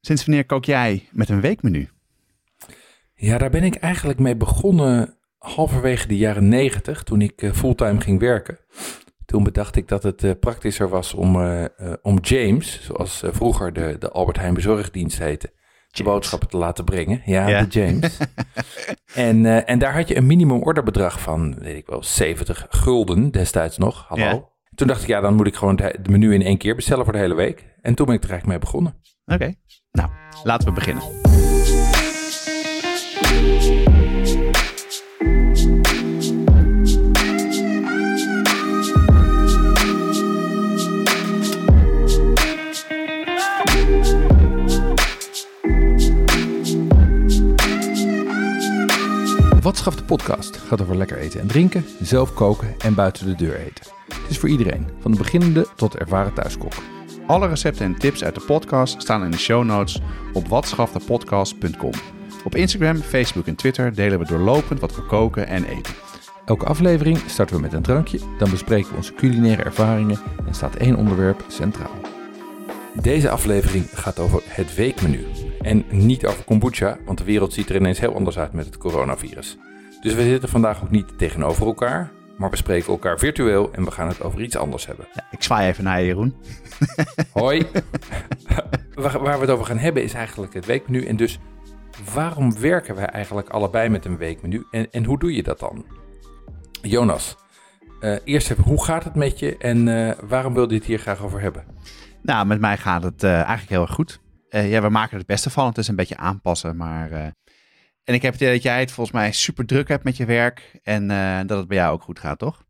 sinds wanneer kook jij met een weekmenu? Ja, daar ben ik eigenlijk mee begonnen halverwege de jaren negentig, toen ik eh, fulltime ging werken. Toen bedacht ik dat het uh, praktischer was om, uh, om James, zoals vroeger de, de Albert Heijn bezorgdienst heette, de boodschappen te laten brengen. Ja, ja. de James. en, en daar had je een minimum orderbedrag van, weet ik wel, 70 gulden destijds nog. Hallo. Ja. Toen dacht ik, ja, dan moet ik gewoon de menu in één keer bestellen voor de hele week. En toen ben ik er eigenlijk mee begonnen. Oké, laten we beginnen. Wat schaft de podcast gaat over lekker eten en drinken, zelf koken en buiten de deur eten. Het is voor iedereen, van de beginnende tot ervaren thuiskok. Alle recepten en tips uit de podcast staan in de show notes op watschaftepodcast.com. Op Instagram, Facebook en Twitter delen we doorlopend wat we koken en eten. Elke aflevering starten we met een drankje, dan bespreken we onze culinaire ervaringen en staat één onderwerp centraal. Deze aflevering gaat over het weekmenu. En niet over kombucha, want de wereld ziet er ineens heel anders uit met het coronavirus. Dus we zitten vandaag ook niet tegenover elkaar, maar we spreken elkaar virtueel en we gaan het over iets anders hebben. Ja, ik zwaai even naar je, Jeroen. Hoi. waar, waar we het over gaan hebben is eigenlijk het weekmenu. En dus waarom werken wij eigenlijk allebei met een weekmenu en, en hoe doe je dat dan? Jonas, uh, eerst even, hoe gaat het met je en uh, waarom wil je het hier graag over hebben? Nou, met mij gaat het uh, eigenlijk heel erg goed. ja, we maken er het beste van. Het is een beetje aanpassen, maar... en ik heb het idee dat jij het volgens mij super druk hebt met je werk en dat het bij jou ook goed gaat, toch?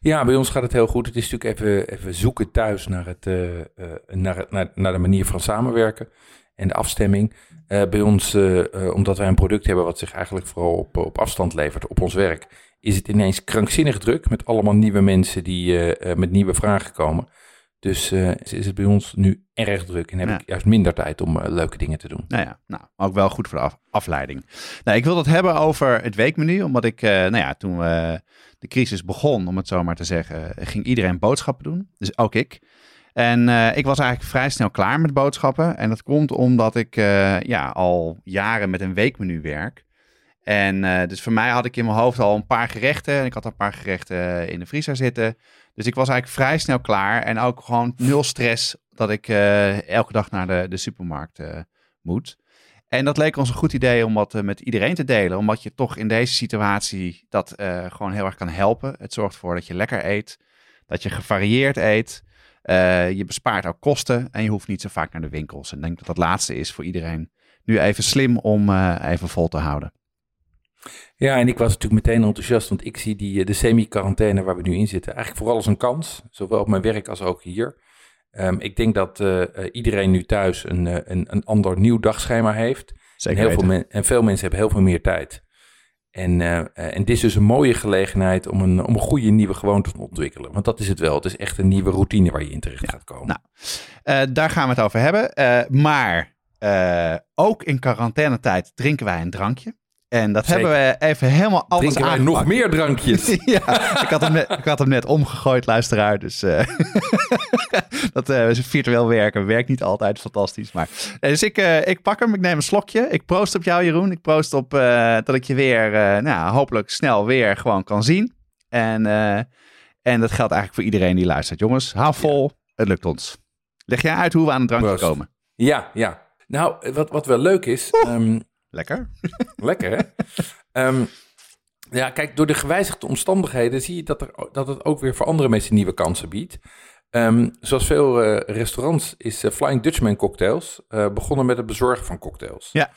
Ja, bij ons gaat het heel goed. Het is natuurlijk even, even zoeken thuis naar, het, uh, uh, naar, naar, naar, de manier van samenwerken en de afstemming. Bij ons, omdat wij een product hebben wat zich eigenlijk vooral op, op afstand levert, op ons werk, is het ineens krankzinnig druk met allemaal nieuwe mensen die met nieuwe vragen komen. Dus is het bij ons nu erg druk en heb ja. ik juist minder tijd om leuke dingen te doen. Nou ja, nou, ook wel goed voor de af afleiding. Nou, ik wil het hebben over het weekmenu, omdat ik, nou ja, toen de crisis begon, om het zo maar te zeggen, ging iedereen boodschappen doen. Dus ook ik. En ik was eigenlijk vrij snel klaar met boodschappen. En dat komt omdat ik ja, al jaren met een weekmenu werk. En uh, dus voor mij had ik in mijn hoofd al een paar gerechten. En ik had een paar gerechten in de vriezer zitten. Dus ik was eigenlijk vrij snel klaar. En ook gewoon nul stress dat ik elke dag naar de, de supermarkt moet. En dat leek ons een goed idee om wat met iedereen te delen. Omdat je toch in deze situatie dat gewoon heel erg kan helpen. Het zorgt ervoor dat je lekker eet. Dat je gevarieerd eet. Je bespaart ook kosten. En je hoeft niet zo vaak naar de winkels. En ik denk dat dat laatste is voor iedereen nu even slim om even vol te houden. Ja, en ik was natuurlijk meteen enthousiast. Want ik zie die, de semi-quarantaine waar we nu in zitten eigenlijk vooral als een kans. Zowel op mijn werk als ook hier. Um, ik denk dat uh, iedereen nu thuis een, een, een ander nieuw dagschema heeft. Zeker en, heel veel en veel mensen hebben heel veel meer tijd. En, uh, en dit is dus een mooie gelegenheid om een, om een goede nieuwe gewoonte te ontwikkelen. Want dat is het wel. Het is echt een nieuwe routine waar je in terecht ja, gaat komen. Nou, uh, daar gaan we het over hebben. Maar ook in quarantainetijd drinken wij een drankje. En dat Zeker. hebben we even helemaal anders Drinken wij nog meer drankjes? ja, ik had, hem net, ik had hem net omgegooid, luisteraar. Dus uh, dat uh, virtueel werken werkt niet altijd fantastisch. Maar, dus ik, uh, ik pak hem, ik neem een slokje. Ik proost op jou, Jeroen. Ik proost op dat ik je weer, nou, hopelijk snel weer gewoon kan zien. En, en dat geldt eigenlijk voor iedereen die luistert. Jongens, hou vol. Ja. Het lukt ons. Leg jij uit hoe we aan het drankje proost. komen? Ja, ja. Nou, wat, wat wel leuk is... Um, Lekker. Lekker, hè? um, ja, kijk, door de gewijzigde omstandigheden zie je dat, er, dat het ook weer voor andere mensen nieuwe kansen biedt. Um, zoals veel uh, restaurants is uh, Flying Dutchman Cocktails uh, begonnen met het bezorgen van cocktails. Ja.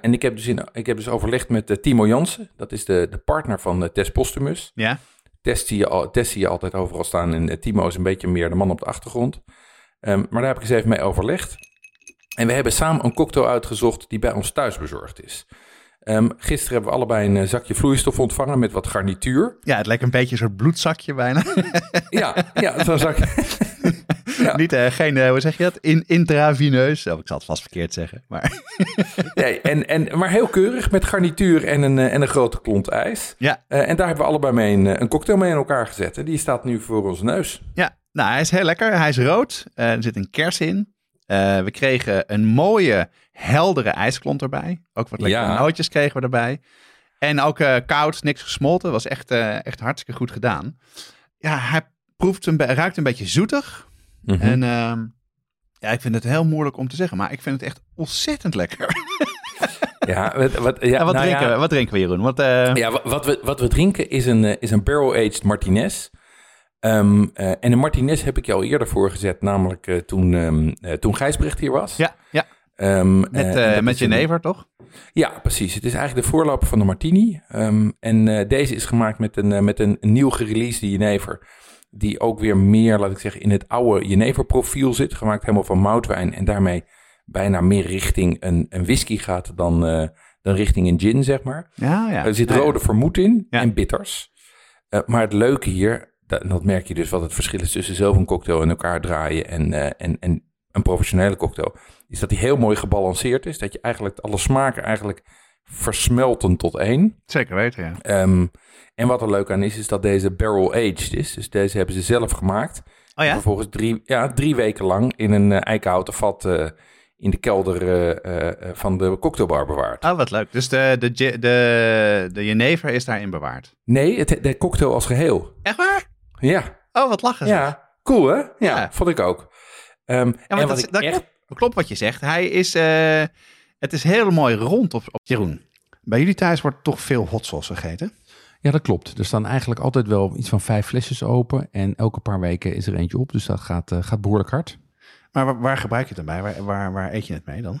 en ik heb, dus in, ik heb dus overlegd met Timo Jansen. Dat is de, de partner van Tess Postumus. Ja. Tess zie, je, Tess zie je altijd overal staan en Timo is een beetje meer de man op de achtergrond. Um, maar daar heb ik eens even mee overlegd. En we hebben samen een cocktail uitgezocht die bij ons thuis bezorgd is. Ehm, gisteren hebben we allebei een eh, zakje vloeistof ontvangen met wat garnituur. Ja, het lijkt een beetje een soort bloedzakje bijna. Ja, ja zo'n zakje. Ja. Niet, eh, geen, eh, hoe zeg je dat? In, intraveneus. Oh, ik zal het vast verkeerd zeggen. Maar Nee, en, en, maar heel keurig met garnituur en een, en een grote klont ijs. ja, en daar hebben we allebei mee een, een cocktail mee in elkaar gezet. En die staat nu voor onze neus. ja. Nou, hij is heel lekker. Hij is rood. Er zit een kers in. Eh, we kregen een mooie, heldere ijsklont erbij. Ook wat lekkere Ja. nootjes kregen we erbij. En ook eh, koud, niks gesmolten. Was echt, eh, echt hartstikke goed gedaan. Ja, hij proeft een, ruikt een beetje zoetig. Mhm. En ehm, ja, ik vind het heel moeilijk om te zeggen, maar ik vind het echt ontzettend lekker. Ja, wat, wat, ja, Ja, wat, nou drinken ja, we? wat drinken we, Jeroen? Want, eh, Ja, wa- wat we, wat we drinken is een, is een barrel-aged Martinez. Ehm, eh, en een Martinez heb ik je al eerder voorgezet, namelijk eh, toen, eh, toen Gijsbrecht hier was. ja, ja, Ehm, met, met jenever, toch? Ja, precies. Het is eigenlijk de voorloper van de Martini. En deze is gemaakt met een, met een nieuw gereleased jenever. Die ook weer meer, laat ik zeggen, in het oude jeneverprofiel zit. Gemaakt helemaal van moutwijn. En daarmee bijna meer richting een, een whisky gaat dan, dan richting een gin, zeg maar. Ja, ja. Er zit rode vermoed in Ja. en bitters. Maar het leuke hier, dat, dat merk je dus wat het verschil is tussen zelf een cocktail in elkaar draaien en, eh, en, en een professionele cocktail, is dat die heel mooi gebalanceerd is. Dat je eigenlijk alle smaken eigenlijk versmelten tot één. Zeker weten, ja. Ehm, en wat er leuk aan is, is dat deze barrel-aged is. Dus deze hebben ze zelf gemaakt. Oh ja? Vervolgens drie, ja, drie weken lang in een eh, eikenhouten vat eh, in de kelder van de cocktailbar bewaard. Oh, wat leuk. Dus de, de, de, de jenever is daarin bewaard. Nee, het, de cocktail als geheel. Echt waar? Ja, Oh, wat lachen ze. ja. Cool hè? Ja, Ja. vond ik ook. Ehm, Ja, en maar wat dat, ik dat echt... klopt, klopt wat je zegt. Hij is, eh, het is heel mooi rond op, op Jeroen. Bij jullie thuis wordt toch veel hot sauce gegeten? Ja, dat klopt. Er staan eigenlijk altijd wel iets van vijf flesjes open. En elke paar weken is er eentje op. Dus dat gaat, eh, gaat behoorlijk hard. Maar waar, waar gebruik je het dan bij? Waar, waar, waar eet je het mee dan?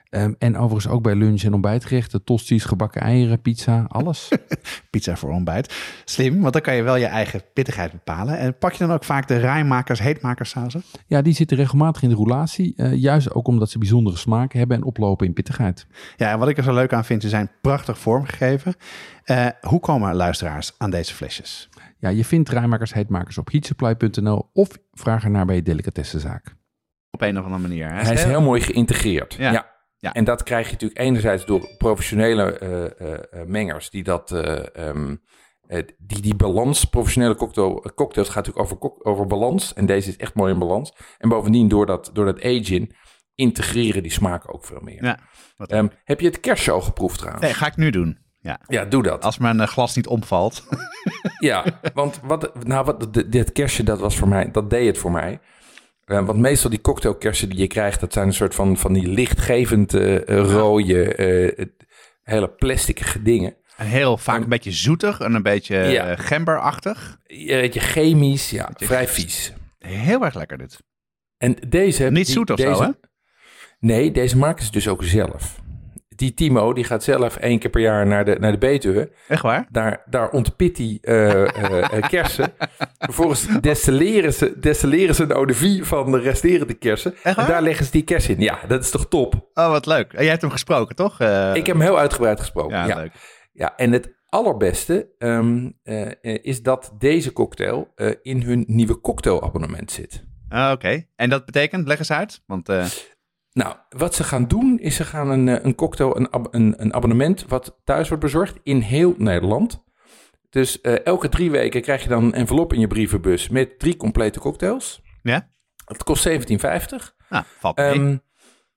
Ehm, en overigens ook bij lunch- en ontbijtgerechten. Tosties, gebakken eieren, pizza, alles. Pizza voor ontbijt. Slim, want dan kan je wel je eigen pittigheid bepalen. En pak je dan ook vaak de rijmakers, heetmakers sausen? ja, die zitten regelmatig in de roulatie. eh, juist ook omdat ze bijzondere smaken hebben en oplopen in pittigheid. Ja, en wat ik er zo leuk aan vind, ze zijn prachtig vormgegeven. Eh, hoe komen luisteraars aan deze flesjes? Ja, je vindt rijmakers, heetmakers op heatsupply.nl of vraag ernaar bij je delicatessenzaak. Op een of andere manier. Hij is heel mooi geïntegreerd. Ja. Ja. Ja. En dat krijg je natuurlijk enerzijds door professionele eh, eh, eh, mengers die dat... eh, ehm, eh, die, die balans, professionele cocktail, cocktails gaat natuurlijk over, over balans. En deze is echt mooi in balans. En bovendien, door dat, door dat aging, integreren die smaken ook veel meer. Ja, Ehm, heb je het kerstshow al geproefd trouwens? Nee, ga ik nu doen. Ja. Ja, doe dat. Als mijn glas niet omvalt. Ja, want wat, nou, wat, dit kerstje, dat was voor mij, dat deed het voor mij. Eh, want meestal die cocktailkersen die je krijgt, dat zijn een soort van, van die lichtgevend eh, eh, rode, hele plasticige dingen. En heel vaak een beetje zoetig en een beetje Ja. gemberachtig. Een beetje chemisch, ja, Beetje vrij vies. vies. Heel erg lekker dit. En deze... Niet die- zoet of deze, zo, hè? Nee, deze maken ze dus ook zelf. Die Timo, die gaat zelf één keer per jaar naar de, naar de Betuwe. Echt waar? Daar, daar ontpit hij eh, eh, eh, kersen. Vervolgens destilleren ze, destilleren ze een eau de vie van de resterende kersen. En daar leggen ze die kersen in. Ja, dat is toch top? Oh, wat leuk. En jij hebt hem gesproken, toch? Ik heb hem heel uitgebreid gesproken. Ja, Ja, leuk. ja. en het allerbeste ehm, eh, eh, is dat deze cocktail in hun nieuwe cocktailabonnement zit. Ah, Oké. En dat betekent, leg eens uit. Want Nou, wat ze gaan doen is ze gaan een, eh, een cocktail, een, ab- een, een abonnement wat thuis wordt bezorgd in heel Nederland. Dus eh, elke drie weken krijg je dan een envelop in je brievenbus met drie complete cocktails. ja, Het kost 17,50. nou, valt mee. Ehm,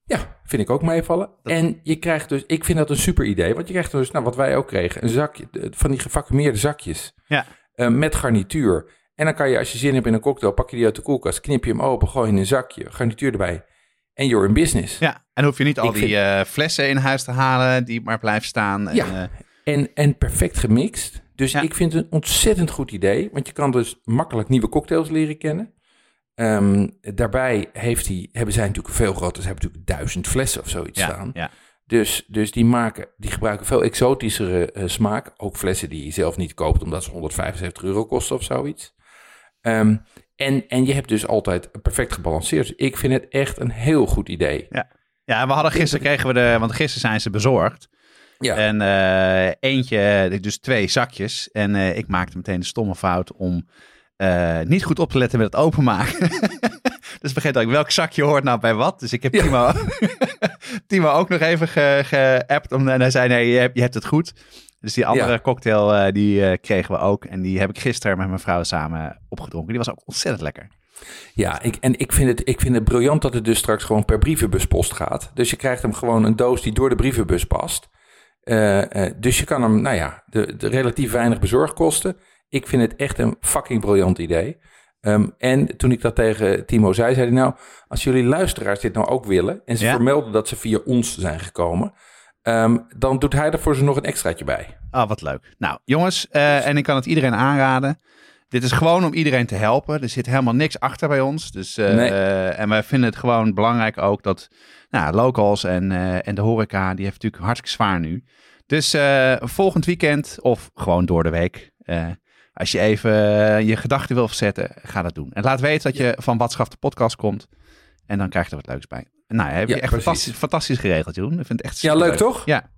ja, vind ik ook meevallen. En je krijgt dus, ik vind dat een super idee, want je krijgt dus, nou wat wij ook kregen, een zakje eh, van die gevacumeerde zakjes ja. eh, met garnituur. En dan kan je, als je zin hebt in een cocktail, pak je die uit de koelkast, knip je hem open, gooi je in een zakje, garnituur erbij. En you're in business. ja, en hoef je niet al Ik die vind- eh, flessen in huis te halen die maar blijven staan. En, Ja. eh, En, en perfect gemixt. Dus Ja. ik vind het een ontzettend goed idee. Want je kan dus makkelijk nieuwe cocktails leren kennen. Ehm, daarbij heeft hij, hebben zij natuurlijk veel groter. Ze hebben natuurlijk duizend flessen of zoiets ja, staan. ja. Dus, dus die, maken, die gebruiken veel exotischere eh, smaak. Ook flessen die je zelf niet koopt, omdat ze 175 euro kosten of zoiets. Ehm, en, en je hebt dus altijd perfect gebalanceerd. Dus ik vind het echt een heel goed idee. Ja, ja we hadden gisteren kregen we de, want gisteren zijn ze bezorgd. Ja. En eh, eentje, dus twee zakjes. En eh, ik maakte meteen de stomme fout om eh, niet goed op te letten met het openmaken. dus vergeet ik welk zakje hoort nou bij wat. Dus ik heb Timo, Timo ook nog even geappt. Om, en hij zei, nee, je hebt, je hebt het goed. Dus die andere Ja. cocktail, die kregen we ook. En die heb ik gisteren met mijn vrouw samen opgedronken. Die was ook ontzettend lekker. Ja, ik, en ik vind, het, ik vind het briljant dat het dus straks gewoon per brievenbuspost gaat. Dus je krijgt hem gewoon een doos die door de brievenbus past. Eh, eh, dus je kan hem, nou ja, de, de relatief weinig bezorgkosten. Ik vind het echt een fucking briljant idee. Ehm, en toen ik dat tegen Timo zei, zei hij nou, als jullie luisteraars dit nou ook willen... en ze Ja. vermelden dat ze via ons zijn gekomen... ehm, dan doet hij er voor ze nog een extraatje bij. Ah, wat leuk. Nou, jongens, eh, en ik kan het iedereen aanraden. Dit is gewoon om iedereen te helpen. Er zit helemaal niks achter bij ons. Dus, eh, Nee. eh, en wij vinden het gewoon belangrijk ook dat nou, locals en, en de horeca, die heeft natuurlijk hartstikke zwaar nu. Dus volgend weekend of gewoon door de week, als je even je gedachten wil verzetten, ga dat doen. En laat weten dat je van Watschaf de podcast komt. En dan krijg je er wat leuks bij. Nou, heb je Ja, echt fantastisch, fantastisch geregeld, Jeroen. Ik vind het echt Ja, leuk toch? Ja.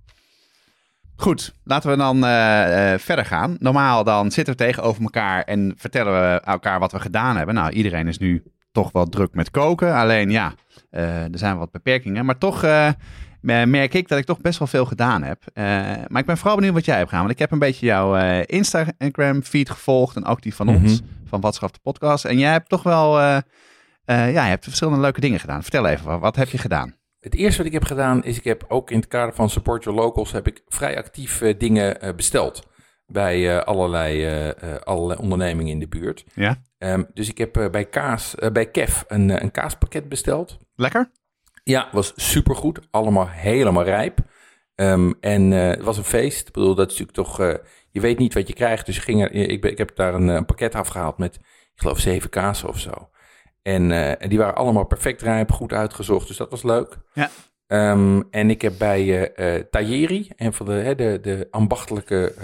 Goed, laten we dan eh, eh, verder gaan. Normaal dan zitten we tegenover elkaar en vertellen we elkaar wat we gedaan hebben. Nou, iedereen is nu toch wel druk met koken. Alleen ja, eh, er zijn wat beperkingen. Maar toch merk ik dat ik toch best wel veel gedaan heb. Maar ik ben vooral benieuwd wat jij hebt gedaan. Want ik heb een beetje jouw Instagram feed gevolgd en ook die van ons, van Watschaf de podcast. En jij hebt toch wel, ja, je hebt verschillende leuke dingen gedaan. Vertel even, wat, wat heb je gedaan? Het eerste wat ik heb gedaan is, ik heb ook in het kader van Support Your Locals, heb ik vrij actief eh, dingen eh, besteld. Bij eh, allerlei, eh, eh, allerlei ondernemingen in de buurt. Ja. Ehm, dus ik heb eh, bij, kaas, eh, bij Kev een, eh, een kaaspakket besteld. Lekker? Ja, was supergoed. Allemaal helemaal rijp. Ehm, en eh, het was een feest. Ik bedoel, dat is natuurlijk toch... eh, je weet niet wat je krijgt. Dus ik, ging er, ik, ik heb daar een, eh, een pakket afgehaald met, ik geloof, zeven kazen of zo. En, eh, en die waren allemaal perfect rijp, goed uitgezocht. Dus dat was leuk. Ja. Ehm, en ik heb bij eh Tajeri, een van de, hè, de, de ambachtelijke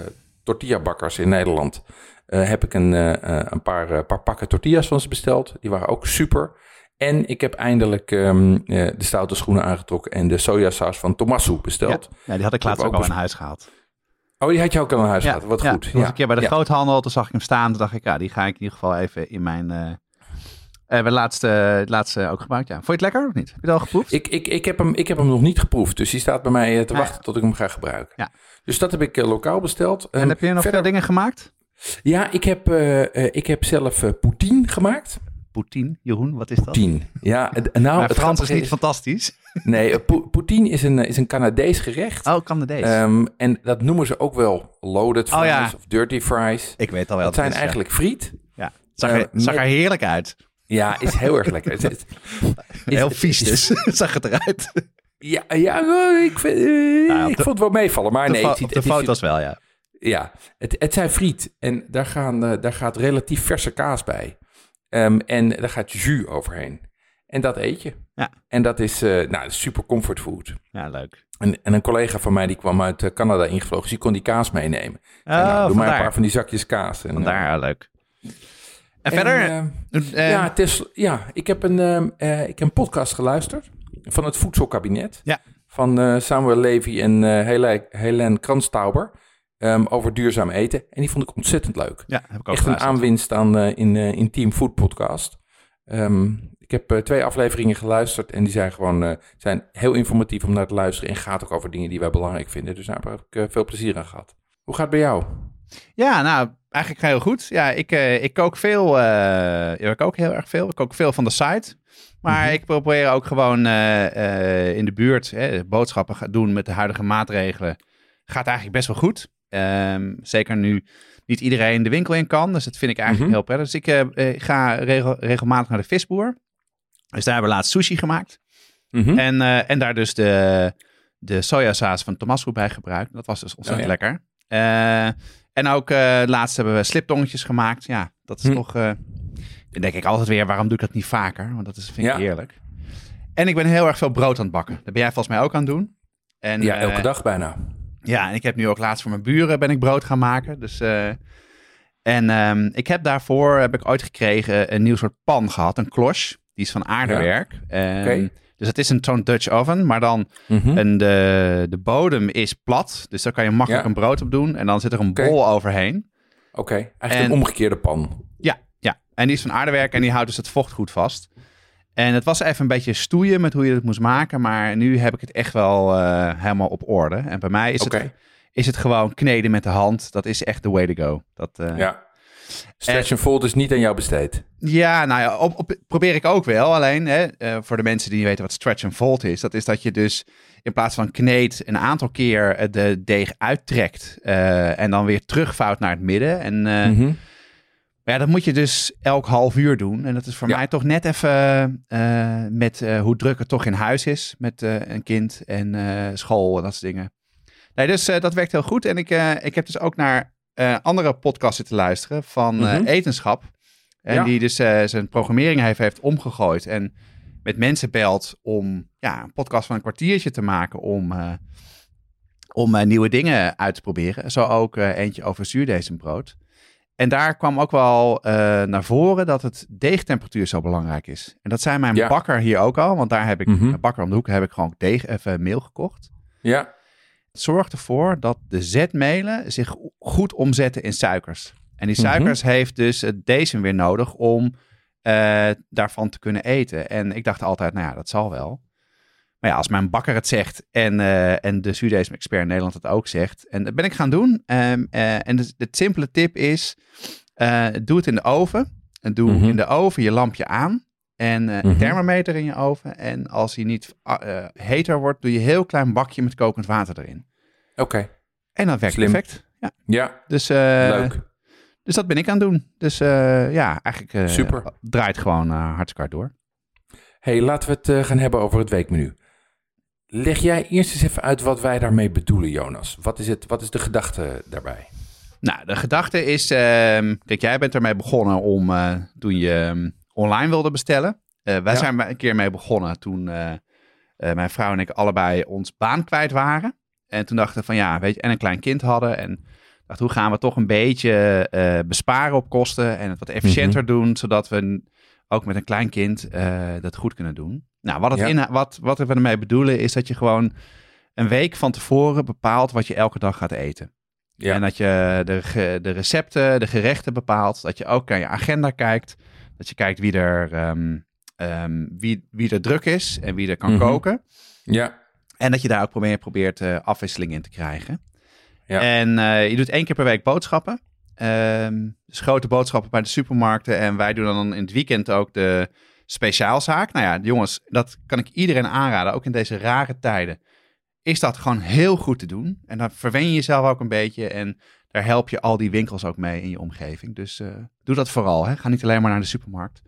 tortillabakkers in Nederland... heb ik een, een paar, paar pakken tortillas van ze besteld. Die waren ook super. En ik heb eindelijk ehm, eh, de stoute schoenen aangetrokken en de sojasaus van Tomasu besteld. Ja, die had ik laatst ook ook al naar huis gehaald. Oh, die had je ook al naar huis gehad. Wat ja. goed. Ja. een keer bij de Ja. groothandel, toen zag ik hem staan. Toen dacht ik, ja, die ga ik in ieder geval even in mijn... eh eh, de laatste, het laatste ook gebruikt, ja. Vond je het lekker of niet? Heb je het al geproefd? Ik, ik, ik, heb hem, ik heb hem nog niet geproefd, dus die staat bij mij eh, te Ah, wachten tot ik hem ga gebruiken. Ja. Dus dat heb ik eh, lokaal besteld. en heb je nog verder- veel dingen gemaakt? Ja, ik heb, ik heb zelf poutine gemaakt. Poutine, Jeroen, wat is dat? Poutine. Ja, nou, het Frans is niet fantastisch. Nee, pou- poutine is een, is een Canadees gerecht. Oh, Canadees. Ehm, en dat noemen ze ook wel loaded Oh, fries ja. of dirty fries. ik weet al wel. Dat wat zijn is, eigenlijk friet. Ja. Zag, er, zag er heerlijk uit. Ja, is heel erg lekker. Het, het- is- Heel vies dus. Zag het eruit. Ja, ja eh, ik, vind, eh, op ik de- vond het wel meevallen. Maar nee, het de foto's wel, ja. Ja, het, het zijn friet. En daar, gaan, eh, daar gaat relatief verse kaas bij. Ehm, en daar gaat jus overheen. En dat eet je. Ja. En dat is nou, super comfort food. Ja, leuk. En, en een collega van mij die kwam uit Canada ingevlogen. Dus die kon die kaas meenemen. Oh, En nou, doe maar een paar van die zakjes kaas. En, Vandaar, ja, leuk. En, verder? eh, eh, ja, het is, ja, ik heb, een, ehm, eh, ik heb een podcast geluisterd van het Voedselkabinet. Ja. Van eh, Samuel Levy en eh Hele- Helen Kranstauber. ehm, over duurzaam eten. En die vond ik ontzettend leuk. ja, heb ik ook Echt een aanwinst aan in, in Team Food Podcast. Ehm, ik heb twee afleveringen geluisterd en die zijn gewoon zijn heel informatief om naar te luisteren. En gaat ook over dingen die wij belangrijk vinden. Dus daar heb ik veel plezier aan gehad. Hoe gaat het bij jou? Ja, nou, eigenlijk heel goed. Ja, ik, eh, ik kook veel. eh, ik kook heel erg veel. Ik kook veel van de site. Maar Mhm. ik probeer ook gewoon eh, in de buurt hè, boodschappen gaan doen met de huidige maatregelen. Gaat eigenlijk best wel goed. Ehm, zeker nu niet iedereen de winkel in kan. Dus dat vind ik eigenlijk Mhm. heel prettig. Dus ik ga regel- regelmatig naar de visboer. Dus daar hebben we laatst sushi gemaakt. Mhm. En, en daar dus de, de sojasaus van Tomasco bij gebruikt. Dat was dus ontzettend Oh, ja. lekker. En ook eh, laatst hebben we sliptongetjes gemaakt. Ja, dat is Hm. toch... eh, dan denk ik altijd weer, waarom doe ik dat niet vaker? Want dat is, vind ik Ja. heerlijk. En ik ben heel erg veel brood aan het bakken. Dat ben jij volgens mij ook aan het doen. En, Ja, elke eh, dag bijna. Ja, en ik heb nu ook laatst voor mijn buren ben ik brood gaan maken. Dus, en ehm, ik heb daarvoor, heb ik ooit gekregen, een nieuw soort pan gehad, een kloche. Die is van aardewerk. Oké. Dus het is een zo'n Dutch oven, maar dan Mhm. en de, de bodem is plat. Dus daar kan je makkelijk Ja. een brood op doen. En dan zit er een bol overheen. Oké, eigenlijk en- een omgekeerde pan. Ja, ja. En die is van aardewerk en die houdt dus het vocht goed vast. En het was even een beetje stoeien met hoe je het moest maken. Maar nu heb ik het echt wel eh, helemaal op orde. En bij mij is, het, is het gewoon kneden met de hand. Dat is echt the way to go. Dat, eh, ja. Stretch and fold is niet aan jou besteed. Ja, nou ja, op, op, probeer ik ook wel. Alleen hè, eh, voor de mensen die niet weten wat stretch and fold is, dat is dat je dus in plaats van kneed een aantal keer eh, de deeg uittrekt eh, en dan weer terugvouwt naar het midden. En Mhm. maar ja, dat moet je dus elk half uur doen. En dat is voor Ja. mij toch net even met hoe druk het toch in huis is met een kind en school en dat soort dingen. Nee, dus dat werkt heel goed. En ik, ik heb dus ook naar eh, andere podcasten te luisteren van eh, Mhm. etenschap. En Ja. die dus eh, zijn programmering heeft, heeft omgegooid. En met mensen belt om ja, een podcast van een kwartiertje te maken om, om nieuwe dingen uit te proberen. Zo ook eentje over zuurdesembrood. En daar kwam ook wel naar voren dat het deegtemperatuur zo belangrijk is. En dat zei mijn Ja. bakker hier ook al, want daar heb ik, Mhm. mijn bakker om de hoek, heb ik gewoon deeg, even meel gekocht. Ja, Zorgt ervoor dat de zetmelen zich goed omzetten in suikers. En die Mhm. suikers heeft dus het decem weer nodig om eh, daarvan te kunnen eten. En ik dacht altijd, nou ja, dat zal wel. Maar ja, als mijn bakker het zegt en, eh, en de zuurdesem-expert in Nederland het ook zegt. En dat ben ik gaan doen. Eh, en de, de simpele tip is, doe het in de oven. En doe Mhm. in de oven je lampje aan. En eh, een Mhm. thermometer in je oven. En als hij niet eh, heter wordt, doe je een heel klein bakje met kokend water erin. oké. En dat werkt Slim. perfect. Ja. Ja, Dus, eh, leuk. dus dat ben ik aan het doen. Dus eh, ja, eigenlijk eh, Super. draait gewoon eh hartstikke hard door. hey, laten we het eh, gaan hebben over het weekmenu. Leg jij eerst eens even uit wat wij daarmee bedoelen, Jonas. Wat is, het, wat is de gedachte daarbij? Nou, de gedachte is, ehm, kijk, jij bent ermee begonnen om eh, toen je ehm, online wilde bestellen. Eh, wij Ja. zijn een keer mee begonnen toen eh, eh, mijn vrouw en ik allebei ons baan kwijt waren. En toen dachten we van ja, weet je, en een klein kind hadden. En dacht, hoe gaan we toch een beetje besparen op kosten en het wat efficiënter doen, zodat we ook met een klein kind dat goed kunnen doen. Nou, wat, het Ja. inha- wat, wat we ermee bedoelen is dat je gewoon een week van tevoren bepaalt wat je elke dag gaat eten. Ja. En dat je de, de recepten, de gerechten bepaalt. Dat je ook naar je agenda kijkt. Dat je kijkt wie er, ehm, ehm, wie, wie er druk is en wie er kan Mhm. koken. Ja, En dat je daar ook probeert, probeert eh, afwisseling in te krijgen. Ja. En eh, je doet één keer per week boodschappen. Ehm, dus grote boodschappen bij de supermarkten. En wij doen dan in het weekend ook de speciaalzaak. Nou ja, jongens, dat kan ik iedereen aanraden. Ook in deze rare tijden. Is dat gewoon heel goed te doen. En dan verwen je jezelf ook een beetje. En daar help je al die winkels ook mee in je omgeving. Dus eh, doe dat vooral. Hè. Ga niet alleen maar naar de supermarkt.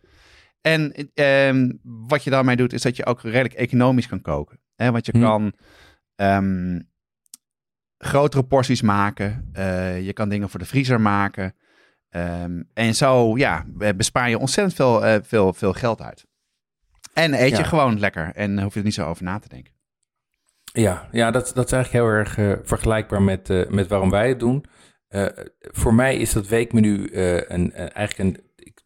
En ehm, wat je daarmee doet, is dat je ook redelijk economisch kan koken. Hè? Want je Hm. kan ehm, grotere porties maken. Eh, je kan dingen voor de vriezer maken. Ehm, en zo ja, bespaar je ontzettend veel, eh, veel, veel geld uit. En eet Ja. je gewoon lekker en hoef je er niet zo over na te denken. Ja, ja dat, dat is eigenlijk heel erg eh, vergelijkbaar met, eh, met waarom wij het doen. Eh, voor mij is dat weekmenu eh, een, eh, eigenlijk een.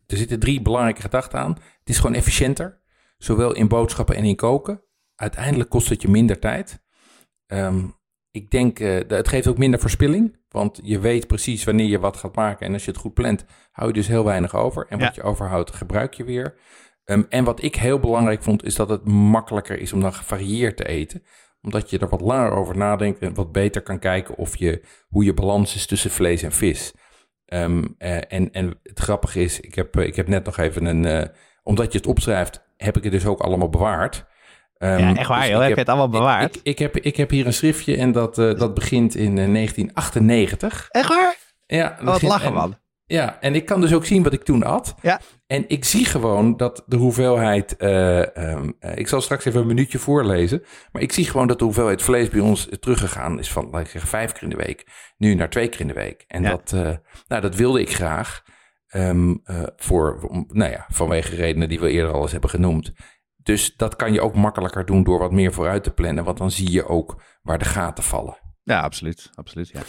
Er zitten drie belangrijke gedachten aan. Het is gewoon efficiënter, zowel in boodschappen en in koken. Uiteindelijk kost het je minder tijd. Ehm, ik denk, dat het geeft ook minder verspilling, want je weet precies wanneer je wat gaat maken. En als je het goed plant, hou je dus heel weinig over. En wat je overhoudt, gebruik je weer. Ehm, en wat ik heel belangrijk vond, is dat het makkelijker is om dan gevarieerd te eten omdat je er wat langer over nadenkt en wat beter kan kijken of je, hoe je balans is tussen vlees en vis. Ehm, eh, en, en het grappige is, ik heb, eh, ik heb net nog even een. eh, omdat je het opschrijft, heb ik het dus ook allemaal bewaard. Ehm, Ja, echt waar, dus joh. ik Heb je het allemaal bewaard? Ik, ik, heb, ik heb hier een schriftje en dat, dat begint in eh, 1998. Echt waar? Ja, dat Wat begint- lachen, en- man. Ja, en ik kan dus ook zien wat ik toen at. Ja. En ik zie gewoon dat de hoeveelheid. eh, ehm, eh, ik zal straks even een minuutje voorlezen. Maar ik zie gewoon dat de hoeveelheid vlees bij ons teruggegaan is van, laat ik zeggen, vijf keer in de week. Nu naar twee keer in de week. En Ja. dat, eh, nou, dat wilde ik graag. ehm, eh, voor, om- nou ja, vanwege redenen die we eerder al eens hebben genoemd. Dus dat kan je ook makkelijker doen door wat meer vooruit te plannen. Want dan zie je ook waar de gaten vallen. Ja, absoluut. absoluut ja.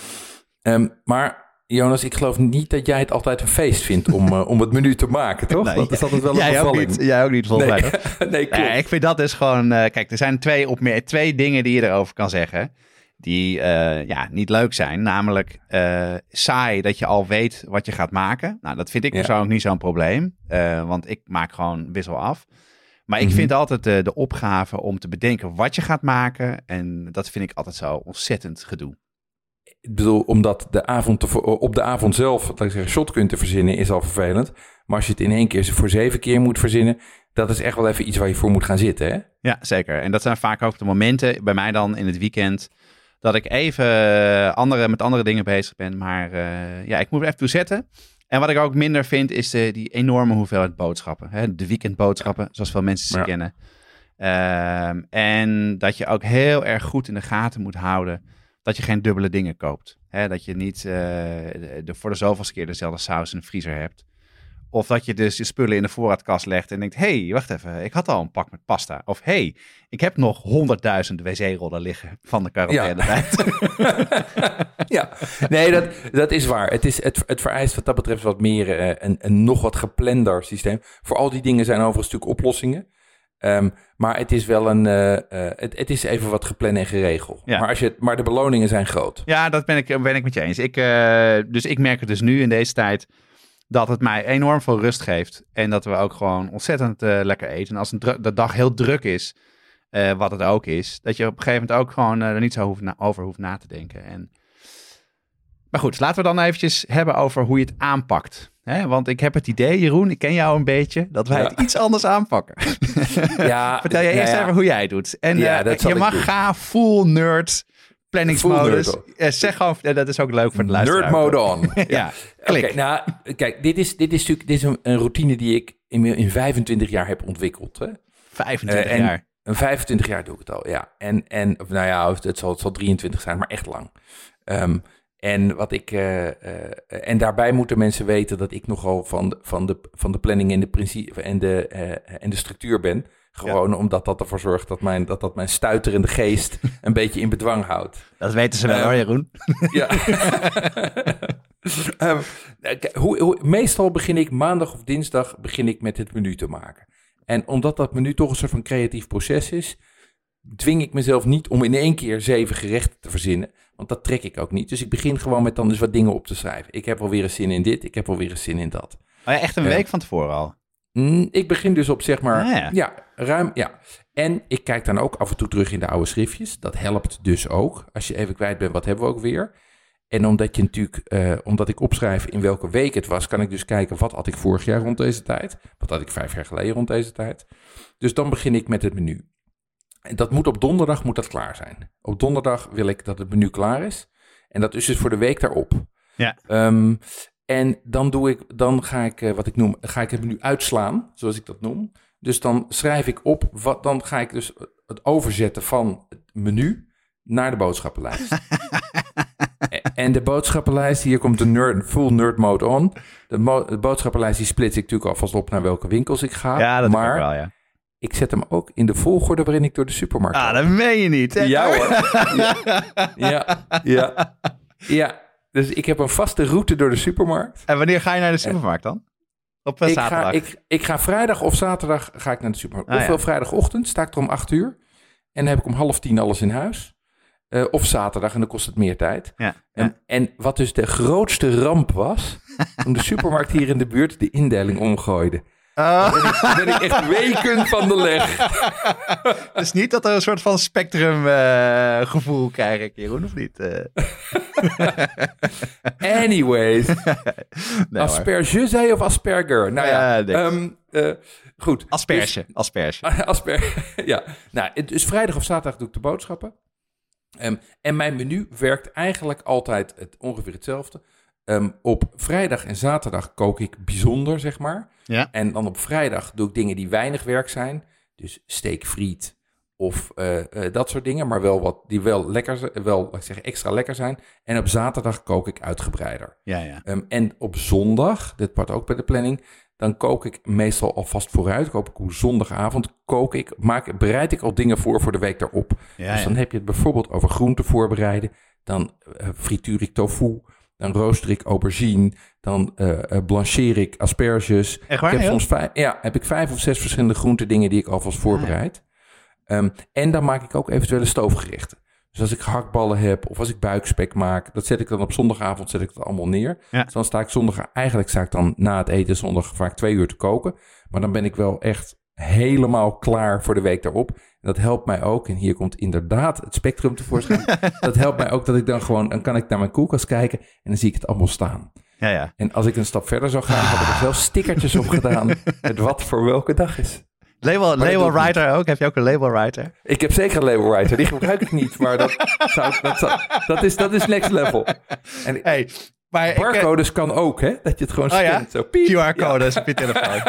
Ehm, maar Jonas, ik geloof niet dat jij het altijd een feest vindt om, uh, om het menu te maken, toch? Nee, dat is altijd wel een jij ook niet, Jij ook niet, volgens Nee. mij. nee, klopt. Nee, ik vind dat dus gewoon... eh, kijk, er zijn twee, opmer- twee dingen die je erover kan zeggen. Die eh, ja, niet leuk zijn. Namelijk eh, saai dat je al weet wat je gaat maken. Nou, dat vind ik Ja. persoonlijk niet zo'n probleem. eh, want ik maak gewoon wissel af. Maar ik Mhm. vind altijd de, de opgave om te bedenken wat je gaat maken. En dat vind ik altijd zo ontzettend gedoe. Ik bedoel, omdat de avond te, op de avond zelf, laat ik zeggen, shotgun te verzinnen is al vervelend. Maar als je het in één keer voor zeven keer moet verzinnen, dat is echt wel even iets waar je voor moet gaan zitten, hè? Ja, zeker. En dat zijn vaak ook de momenten, bij mij dan in het weekend, dat ik even eh, andere, met andere dingen bezig ben. Maar eh, ja, ik moet er even toe zetten. En wat ik ook minder vind, is de, die enorme hoeveelheid boodschappen. Hè? De weekendboodschappen, zoals veel mensen ze Ja. kennen. Ehm, en dat je ook heel erg goed in de gaten moet houden dat je geen dubbele dingen koopt. Hè? Dat je niet eh, de, voor de zoveelste keer dezelfde saus in de vriezer hebt. Of dat je dus je spullen in de voorraadkast legt en denkt: hé, hey, wacht even, ik had al een pak met pasta. Of hé, hey, ik heb nog honderdduizend wc-rollen liggen van de quarantaine-tijd. ja, nee, dat, dat is waar. Het, is, het, het vereist wat dat betreft wat meer eh, een, een nog wat geplander systeem. Voor al die dingen zijn overigens natuurlijk oplossingen. Ehm, maar het is wel een, eh, eh, het, het is even wat gepland en geregeld. Ja. Maar, als je, het- maar de beloningen zijn groot. Ja, dat ben ik, ben ik met je eens. Ik, eh, dus ik merk het dus nu in deze tijd dat het mij enorm veel rust geeft. En dat we ook gewoon ontzettend lekker eten. En als een de dag heel druk is, wat het ook is, dat je op een gegeven moment ook gewoon er niet zo hoeft over hoeft na te denken. En... Maar goed, laten we dan eventjes hebben over hoe je het aanpakt. Hè? Want ik heb het idee, Jeroen, ik ken jou een beetje, dat wij Ja. het iets anders aanpakken. Ja, Vertel jij ja, eerst ja. even hoe jij het doet. En Ja, eh, je mag gaan full nerd planningsmodus. Eh, zeg gewoon, eh, dat is ook leuk voor de luisteraar. Nerd mode on. Ja, klik. Nou, kijk, dit is, dit is natuurlijk dit is een, een routine die ik in, in 25 jaar heb ontwikkeld. Hè? 25 Eh, en- jaar. Een 25 jaar doe ik het al, ja. En, en nou ja, het zal, het zal 23 zijn, maar echt lang. Ehm, en, wat ik, eh, eh, en daarbij moeten mensen weten dat ik nogal van de, van de, van de planning en de, principe, en de, eh, en de structuur ben. Gewoon omdat dat ervoor zorgt dat mijn, dat, dat mijn stuiterende geest een beetje in bedwang houdt. Dat weten ze wel hoor, Jeroen. Ja. Ehm, hoe, meestal begin ik maandag of dinsdag begin ik met het menu te maken. En omdat dat menu toch een soort van creatief proces is, dwing ik mezelf niet om in één keer zeven gerechten te verzinnen. Want dat trek ik ook niet. Dus ik begin gewoon met dan dus wat dingen op te schrijven. Ik heb wel weer een zin in dit, ik heb wel weer een zin in dat. Oh ja, echt een Ja. week van tevoren al. Mm, Ik begin dus op zeg maar, Ah, ja. ja. ruim, ja. En ik kijk dan ook af en toe terug in de oude schriftjes. Dat helpt dus ook. Als je even kwijt bent, wat hebben we ook weer? En omdat je natuurlijk, eh, omdat ik opschrijf in welke week het was, kan ik dus kijken wat had ik vorig jaar rond deze tijd? Wat had ik vijf jaar geleden rond deze tijd? Dus dan begin ik met het menu. En dat moet op donderdag moet dat klaar zijn. Op donderdag wil ik dat het menu klaar is. En dat is dus voor de week daarop. Ja. Ehm, en dan, doe ik, dan ga ik, eh, wat ik noem, ga ik het menu uitslaan, zoals ik dat noem. Dus dan schrijf ik op, wat, dan ga ik dus het overzetten van het menu naar de boodschappenlijst. En de boodschappenlijst, hier komt de nerd, full nerd mode on. De, mo- de boodschappenlijst die splits ik natuurlijk alvast op naar welke winkels ik ga. ja, dat maar maar... wel, ja. Ik zet hem ook in de volgorde waarin ik door de supermarkt Ah, dat meen je niet. hè? Ja hoor. Ja, ja, ja. Dus ik heb een vaste route door de supermarkt. En wanneer ga je naar de supermarkt dan? Op eh, Ik ga, zaterdag. ik, ik ga vrijdag of zaterdag ga ik naar de supermarkt. Ah, Ofwel ja. vrijdagochtend sta ik er om acht uur. En dan heb ik om half tien alles in huis. Eh, of zaterdag en dan kost het meer tijd. Ja, En, en wat dus de grootste ramp was, toen de supermarkt hier in de buurt de indeling omgooide. Daar ben ik echt weken van de leg. dus niet dat er een soort van spectrum eh, gevoel krijg ik, Jeroen, of niet? Eh, Anyways, nee, asperge zei je of asperger? Nou ja, ehm, eh, goed. Asperge, asperge. Asper, ja. Nou, het- dus vrijdag of zaterdag doe ik de boodschappen. Ehm, en mijn menu werkt eigenlijk altijd het, ongeveer hetzelfde. Ehm, op vrijdag en zaterdag kook ik bijzonder, zeg maar. Ja. En dan op vrijdag doe ik dingen die weinig werk zijn. Dus steekfriet of eh, eh, dat soort dingen. Maar wel wat die wel lekker, wel, ik zeggen, extra lekker zijn. En op zaterdag kook ik uitgebreider. Ja, ja. Ehm, en op zondag, dit part ook bij de planning, dan kook ik meestal alvast vooruit. Koop ik hoe zondagavond kook ik, maak, bereid ik al dingen voor voor de week daarop. Ja, dus dan heb je het bijvoorbeeld over groenten voorbereiden. Dan uh, frituur ik tofu. Dan rooster ik aubergine. Dan uh, blancheer ik asperges. Echt waar, ik heb joh? soms vijf, ja, heb ik vijf of zes verschillende groentedingen die ik alvast voorbereid. Ehm, en dan maak ik ook eventuele stoofgerechten. Dus als ik gehaktballen heb of als ik buikspek maak, dat zet ik dan op zondagavond zet ik dat allemaal neer. Ja. Dus dan sta ik zondag, eigenlijk sta ik dan na het eten zondag vaak twee uur te koken. Maar dan ben ik wel echt helemaal klaar voor de week daarop. Dat helpt mij ook, en hier komt inderdaad het spectrum tevoorschijn. dat helpt mij ook dat ik dan gewoon, dan kan ik naar mijn koelkast kijken en dan zie ik het allemaal staan. Ja, ja. En als ik een stap verder zou gaan, had ik er zelfs stickertjes op gedaan met wat voor welke dag is. Label, label writer ook? Heb je ook een label writer? Ik heb zeker een label writer, die gebruik ik niet, maar dat, zou, dat, zou, dat, is, dat is next level. En Hey, maar ik, eh, barcodes kan ook, hè? Dat je het gewoon Oh ja? scant. Zo. QR-codes op je telefoon.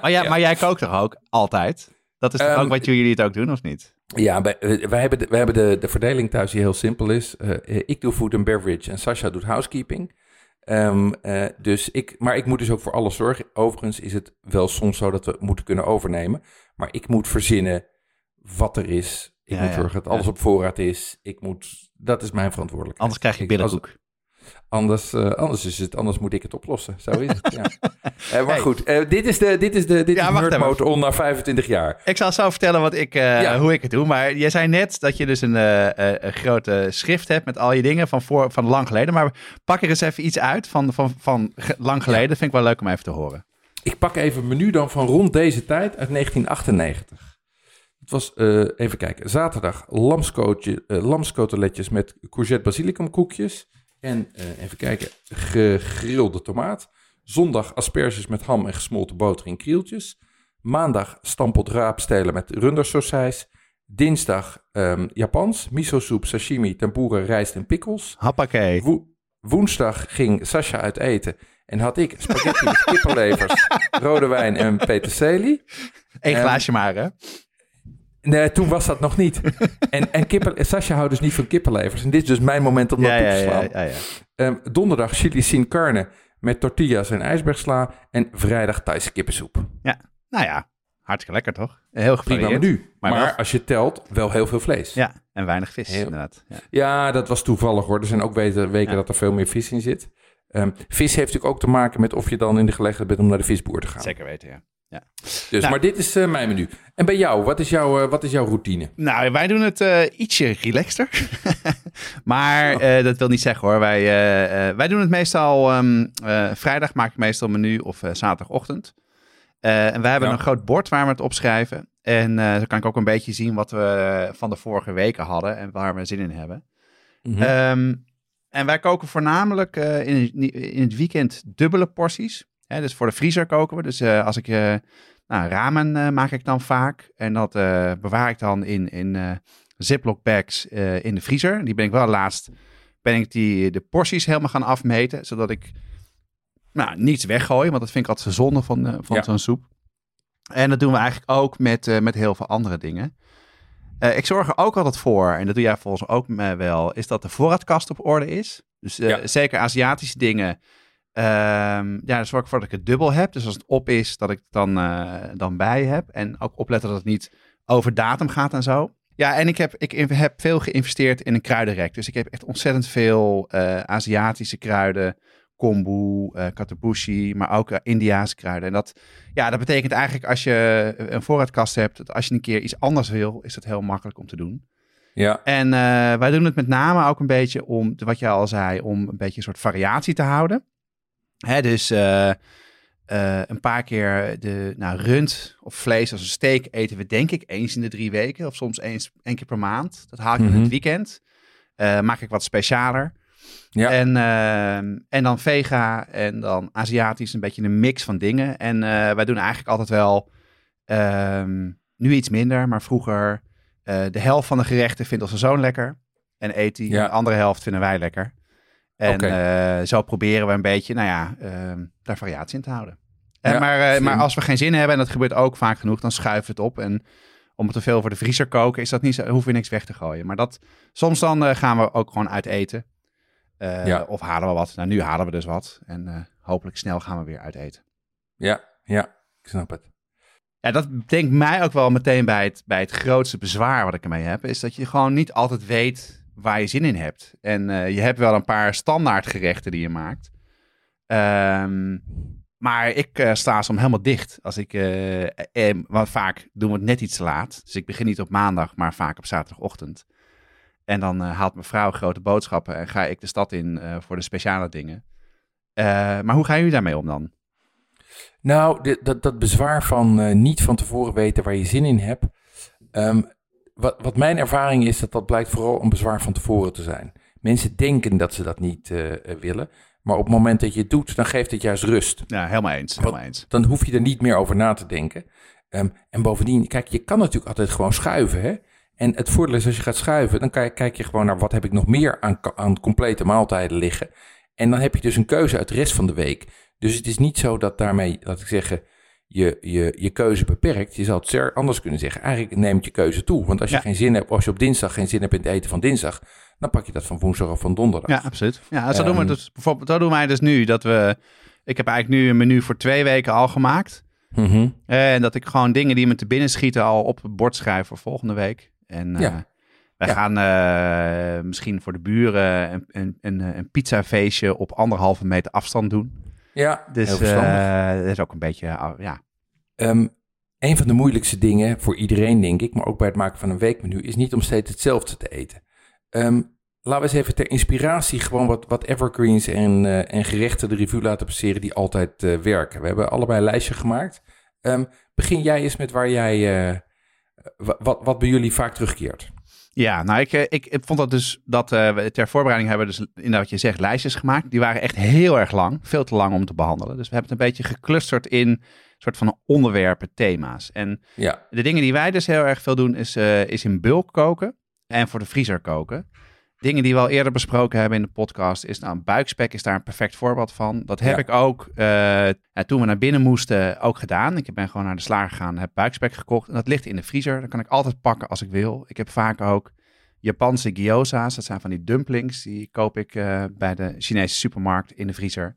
maar, ja, maar jij kookt toch ook altijd? Dat is toch Ehm, ook wat jullie het ook doen, of niet? Ja, wij, eh, wij hebben, de, wij hebben de, de verdeling thuis die heel simpel is. Eh, eh, ik doe food and beverage en Sasha doet housekeeping. Ehm, eh, dus ik, maar ik moet dus ook voor alles zorgen. Overigens is het wel soms zo dat we moeten kunnen overnemen. Maar ik moet verzinnen wat er is. Ik Ja, moet ja. zorgen dat alles op voorraad is. Ik moet, dat is mijn verantwoordelijkheid. Anders krijg je Ik- als- billenkoek. Anders, eh, anders, is het, anders moet ik het oplossen. Zo is het. Ja. Eh, maar Hey. goed, eh, dit is de, dit is de dit Ja, is Nerd. Mode on na 25 jaar. Ik zal zo vertellen wat ik, Ja. hoe ik het doe. Maar jij zei net dat je dus een, een grote schrift hebt met al je dingen van, voor, van lang geleden. Maar pak er eens even iets uit van, van, van lang geleden. Vind ik wel leuk om even te horen. Ik pak even een menu dan van rond deze tijd uit 1998. Het was, even kijken, zaterdag lamscoteletjes met courgette basilicum koekjes. En eh, even kijken, gegrilde tomaat. Zondag asperges met ham en gesmolten boter in krieltjes. Maandag stampot raapstelen met rundersausijs. Dinsdag ehm, Japans, miso soep, sashimi, tempura, rijst en pickles. Hoppakee. Wo- woensdag ging Sascha uit eten en had ik spaghetti met kippenlevers, rode wijn en peterselie. Eén glaasje maar, hè? Nee, toen was dat nog niet. En, en kippen, Sascha houdt dus niet van kippenlevers. En dit is dus mijn moment om dat Ja, toe ja, te ja, slaan. ja, ja. Ehm, donderdag chili sin carne met tortillas en ijsbergsla. En vrijdag Thaise kippensoep. Nou ja, hartstikke lekker toch? Heel Prima gevarieerd. menu. Maar als je telt, wel heel veel vlees. Ja, en weinig vis Heel- inderdaad. Ja. Ja, dat was toevallig hoor. Er zijn ook weken, Ja. dat er veel meer vis in zit. Ehm, vis heeft natuurlijk ook te maken met of je dan in de gelegenheid bent om naar de visboer te gaan. Zeker weten, ja. Dus, Nou. maar dit is eh, mijn menu. En bij jou, wat is, jouw, eh, wat is jouw routine? Nou, wij doen het eh, ietsje relaxter. maar dat wil niet zeggen hoor. Wij, wij doen het meestal ehm, eh, vrijdag maak ik meestal een menu of zaterdagochtend. En wij hebben Ja. een groot bord waar we het opschrijven. En zo kan ik ook een beetje zien wat we van de vorige weken hadden en waar we zin in hebben. Mhm. Ehm, en wij koken voornamelijk in, in het weekend dubbele porties. Hè, dus voor de vriezer koken we. Dus eh, als ik eh, nou, ramen eh, maak ik dan vaak. En dat bewaar ik dan in, in Ziploc bags in de vriezer. Die ben ik wel laatst, ben ik die, de porties helemaal gaan afmeten. Zodat ik nou, niets weggooi. Want dat vind ik altijd zo zonde van, van Ja. zo'n soep. En dat doen we eigenlijk ook met, met heel veel andere dingen. Ik zorg er ook altijd voor, en dat doe jij volgens mij ook wel, is dat de voorraadkast op orde is. Dus Ja. zeker Aziatische dingen. Ehm, ja, zorg ik ervoor dat ik het dubbel heb. Dus als het op is, dat ik het dan, eh, dan bij heb. En ook opletten dat het niet over datum gaat en zo. Ja, en ik heb, ik heb veel geïnvesteerd in een kruidenrek. Dus ik heb echt ontzettend veel eh, Aziatische kruiden. Kombu, eh katabushi, maar ook eh, Indiaanse kruiden. En dat, ja, dat betekent eigenlijk als je een voorraadkast hebt, dat als je een keer iets anders wil, is dat heel makkelijk om te doen. ja, En wij doen het met name ook een beetje om, wat je al zei, om een beetje een soort variatie te houden. Hè, dus eh, eh, een paar keer de nou, rund of vlees als een steak eten we denk ik eens in de drie weken. Of soms eens één keer per maand. Dat haal ik in Mhm. het weekend. Eh, maak ik wat specialer. Ja. En, ehm, en dan vega en dan Aziatisch, een beetje een mix van dingen. En wij doen eigenlijk altijd wel, ehm, nu iets minder, maar vroeger de helft van de gerechten vindt onze zoon lekker. En eet. Ja. De andere helft vinden wij lekker. En Oké. eh, zo proberen we een beetje, nou ja, ehm, daar variatie in te houden. En Ja, maar, eh, maar als we geen zin hebben, en dat gebeurt ook vaak genoeg, dan schuiven we het op. En om het te veel voor de vriezer koken, is dat niet zo, hoeven we niks weg te gooien. Maar dat, soms dan eh, gaan we ook gewoon uit eten. Ja. Of halen we wat. Nou, nu halen we dus wat. En hopelijk snel gaan we weer uit eten. ja, Ja, ik snap het. Ja, dat denkt mij ook wel meteen bij het, bij het grootste bezwaar wat ik ermee heb. Is dat je gewoon niet altijd weet waar je zin in hebt. En uh, je hebt wel een paar standaard gerechten die je maakt. Um, maar ik uh, sta soms helemaal dicht. Als ik, uh, eh, want vaak doen we het net iets laat. Dus ik begin niet op maandag, maar vaak op zaterdagochtend. En dan haalt mijn vrouw grote boodschappen en ga ik de stad in voor de speciale dingen. maar hoe gaan jullie daarmee om dan? Nou, dit, dat, dat bezwaar van niet van tevoren weten waar je zin in hebt. Um, wat, wat mijn ervaring is, dat dat blijkt vooral een bezwaar van tevoren te zijn. Mensen denken dat ze dat niet willen. Maar op het moment dat je het doet, dan geeft het juist rust. Ja, helemaal eens. Helemaal eens. Dan hoef je er niet meer over na te denken. Um, en bovendien, kijk, je kan natuurlijk altijd gewoon schuiven. Hè? En het voordeel is als je gaat schuiven, dan kijk, kijk je gewoon naar wat heb ik nog meer aan, aan complete maaltijden liggen. En dan heb je dus een keuze uit de rest van de week. Dus het is niet zo dat daarmee, laat ik zeggen, je, je, je keuze beperkt. Je zou het anders kunnen zeggen. Eigenlijk neemt je keuze toe. Want als je geen zin hebt, als je op dinsdag geen zin hebt in het eten van dinsdag, dan pak je dat van woensdag of van donderdag. Ja, absoluut. Ja, zo, doen we ehm, dus, bijvoorbeeld, zo doen wij dus nu. Dat we, ik heb eigenlijk nu een menu voor twee weken al gemaakt. Mhm. En dat ik gewoon dingen die me te binnen schieten al op het bord schrijf voor volgende week. En ja. Uh, wij gaan uh, misschien voor de buren een, een, een, een pizzafeestje op anderhalve meter afstand doen. Ja, dus uh, dat is ook een beetje, ja. Um, een van de moeilijkste dingen voor iedereen, denk ik, maar ook bij het maken van een weekmenu, is niet om steeds hetzelfde te eten. Um, laten we eens even ter inspiratie gewoon wat, wat evergreens en, uh, en gerechten de revue laten passeren die altijd uh, werken. We hebben allebei een lijstje gemaakt. Um, begin jij eens met waar jij, uh, wat, wat bij jullie vaak terugkeert. Ja, nou ik, ik, ik vond dat dus dat we ter voorbereiding hebben dus inderdaad wat je zegt lijstjes gemaakt. Die waren echt heel erg lang, veel te lang om te behandelen. Dus we hebben het een beetje geclusterd in soort van onderwerpen, thema's. En ja. de dingen die wij dus heel erg veel doen is, is in bulk koken en voor de vriezer koken. Dingen die we al eerder besproken hebben in de podcast is, nou, buikspek is daar een perfect voorbeeld van. Dat heb ik ook, uh, toen we naar binnen moesten, ook gedaan. Ik ben gewoon naar de slager gegaan, heb buikspek gekocht. En dat ligt in de vriezer. Dat kan ik altijd pakken als ik wil. Ik heb vaak ook Japanse gyoza's. Dat zijn van die dumplings. Die koop ik uh, bij de Chinese supermarkt in de vriezer.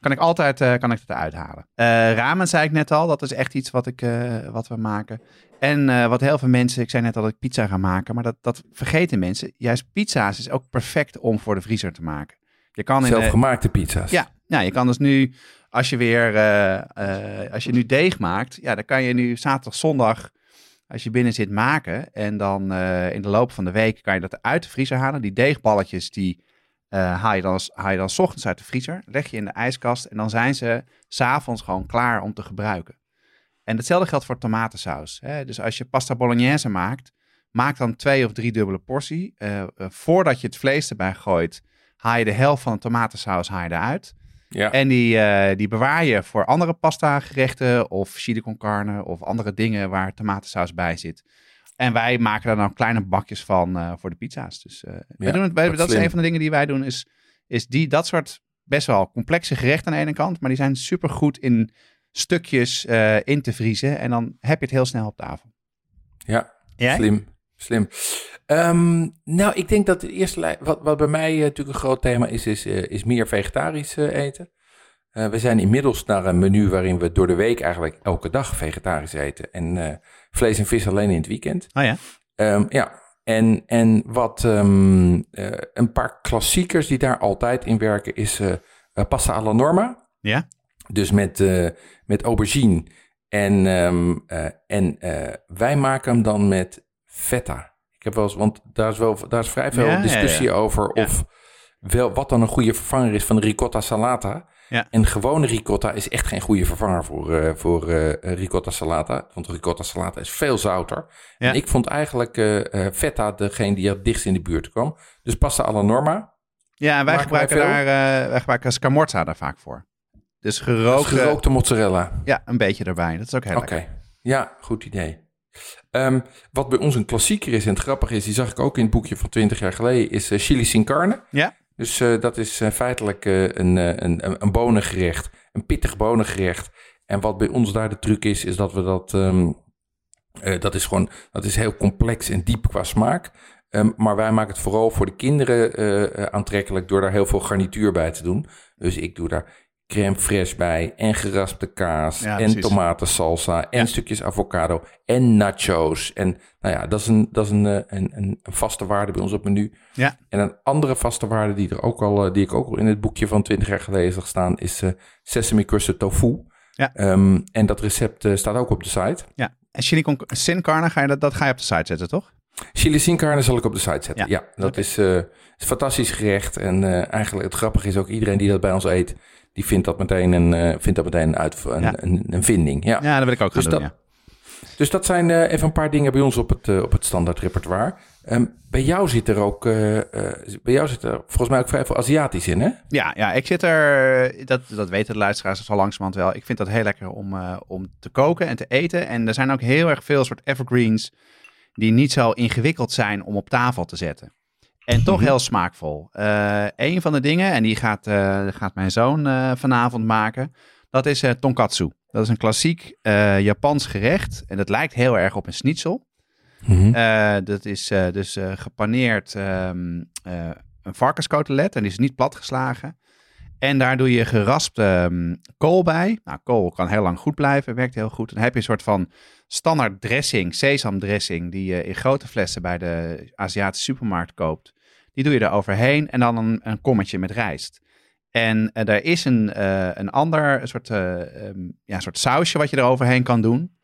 Kan ik altijd uh, kan ik het eruit halen. Uh, ramen zei ik net al. Dat is echt iets wat, ik, uh, wat we maken. En wat heel veel mensen, ik zei net al dat ik pizza ga maken, maar dat, dat vergeten mensen. Juist pizza's is ook perfect om voor de vriezer te maken. Je kan in Zelfgemaakte pizza's. Ja, ja, je kan dus nu, als je weer, als je nu deeg maakt, ja, dan kan je nu zaterdag, zondag, als je binnen zit maken. En dan in de loop van de week kan je dat uit de vriezer halen. Die deegballetjes, die haal, je dan, haal je dan s ochtends uit de vriezer, leg je in de ijskast en dan zijn ze s'avonds gewoon klaar om te gebruiken. En hetzelfde geldt voor tomatensaus. Hè? Dus als je pasta bolognese maakt, maak dan twee of drie dubbele portie. Uh, uh, voordat je het vlees erbij gooit, haal je de helft van de tomatensaus haal je eruit. Ja. En die, uh, die bewaar je voor andere pasta gerechten of chili con carne of andere dingen waar tomatensaus bij zit. En wij maken daar dan kleine bakjes van voor de pizza's. Dus ja, wij doen het, wij, dat, dat is een van de dingen die wij doen, is, is die, dat soort best wel complexe gerechten aan de ene kant, maar die zijn super goed in stukjes uh, in te vriezen. En dan heb je het heel snel op tafel. Ja, Jij? slim. Slim. Um, nou, ik denk dat het eerste, wat, wat bij mij natuurlijk een groot thema is, is, is meer vegetarisch eten. We zijn inmiddels naar een menu waarin we door de week eigenlijk elke dag vegetarisch eten. En vlees en vis alleen in het weekend. Oh ja? Um, ja, en, en wat um, een paar klassiekers die daar altijd in werken is pasta alla norma. Ja? Dus met, met aubergine. En, um, uh, en wij maken hem dan met feta. Ik heb wel eens, want daar is, wel, daar is vrij veel ja, discussie ja, ja. over of wel, wat dan een goede vervanger is van ricotta salata. En gewone ricotta is echt geen goede vervanger voor, voor ricotta salata. Want ricotta salata is veel zouter. En ik vond eigenlijk feta degene die het dichtst in de buurt kwam. Dus pasta alla norma. Ja, en wij gebruiken, daar, wij gebruiken scamorza daar vaak voor. Dus gerookte... Dus gerookte mozzarella. Ja, een beetje erbij. Dat is ook heel okay. lekker. Oké, ja, goed idee. Um, wat bij ons een klassieker is en het grappig is, die zag ik ook in het boekje van 20 jaar geleden, is uh, chili sin carne. Ja. Dus uh, dat is uh, feitelijk een, een, een, een bonengerecht, een pittig bonengerecht. En wat bij ons daar de truc is, is dat we dat, um, dat is gewoon, dat is heel complex en diep qua smaak. Um, maar wij maken het vooral voor de kinderen aantrekkelijk door daar heel veel garnituur bij te doen. Dus ik doe daar crème fraîche bij en geraspte kaas Ja, en precies. tomatensalsa en Ja. stukjes avocado en nachos. En nou ja, dat is een, dat is een, eh, een, een, vaste waarde bij ons op menu. Ja. En een andere vaste waarde die, er ook al, eh, die ik ook al in het boekje van 20 jaar geleden zag staan, is eh, sesame crusted tofu. Ja. Ehm, en dat recept staat ook op de site. Ja. En chili con sin carne, ga je dat, dat ga je op de site zetten, toch? Chili sin carne zal ik op de site zetten. Ja. Ja, dat is, een fantastisch gerecht. En eigenlijk het grappige is ook iedereen die dat bij ons eet, die vindt dat meteen een, eh, vindt dat meteen een, uit, een, Ja. een, een vinding. Ja. Ja, dat wil ik ook gaan Dus doen, dat- ja. Dus dat zijn eh, even een paar dingen bij ons op het, eh, op het standaard repertoire. Ehm, bij jou zit er ook, bij jou zit er volgens mij ook vrij veel Aziatisch in, hè? Ja, ja, ik zit er, dat, dat weten de luisteraars al langzamerhand wel. Ik vind dat heel lekker om, om te koken en te eten. En er zijn ook heel erg veel soort evergreens die niet zo ingewikkeld zijn om op tafel te zetten. En toch Mhm. heel smaakvol. Eh een van de dingen, en die gaat, eh, gaat mijn zoon eh, vanavond maken, dat is tonkatsu. Dat is een klassiek Japans gerecht. En dat lijkt heel erg op een schnitzel. Eh, dat is dus gepaneerd ehm, eh, een varkenskotelet en die is niet platgeslagen. En daar doe je geraspte ehm, kool bij. Nou, kool kan heel lang goed blijven, werkt heel goed. Dan heb je een soort van standaard dressing, sesamdressing, die je in grote flessen bij de Aziatische supermarkt koopt. Die doe je er overheen en dan een, een kommetje met rijst. En eh, er is een, eh, een ander soort, eh, ehm, ja, soort sausje wat je er overheen kan doen.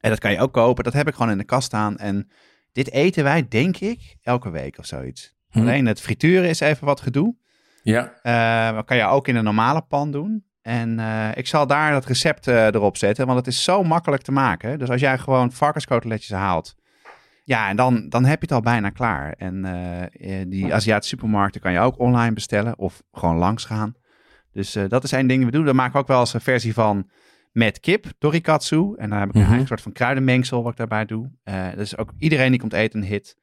En dat kan je ook kopen. Dat heb ik gewoon in de kast staan. En dit eten wij, denk ik, elke week of zoiets. Hm. Alleen het frituren is even wat gedoe. Ja, Eh, dat kan je ook in een normale pan doen. En eh, ik zal daar dat recept eh, erop zetten, want het is zo makkelijk te maken. Dus als jij gewoon varkenskoteletjes haalt, ja, en dan, dan heb je het al bijna klaar. En eh, eh, die Aziatische supermarkten kan je ook online bestellen of gewoon langs gaan. Dus eh, dat is één ding we doen. Dan maken we ook wel eens een versie van met kip, torikatsu. En dan heb ik Mhm. een soort van kruidenmengsel wat ik daarbij doe. Dat is ook iedereen die komt eten een hit.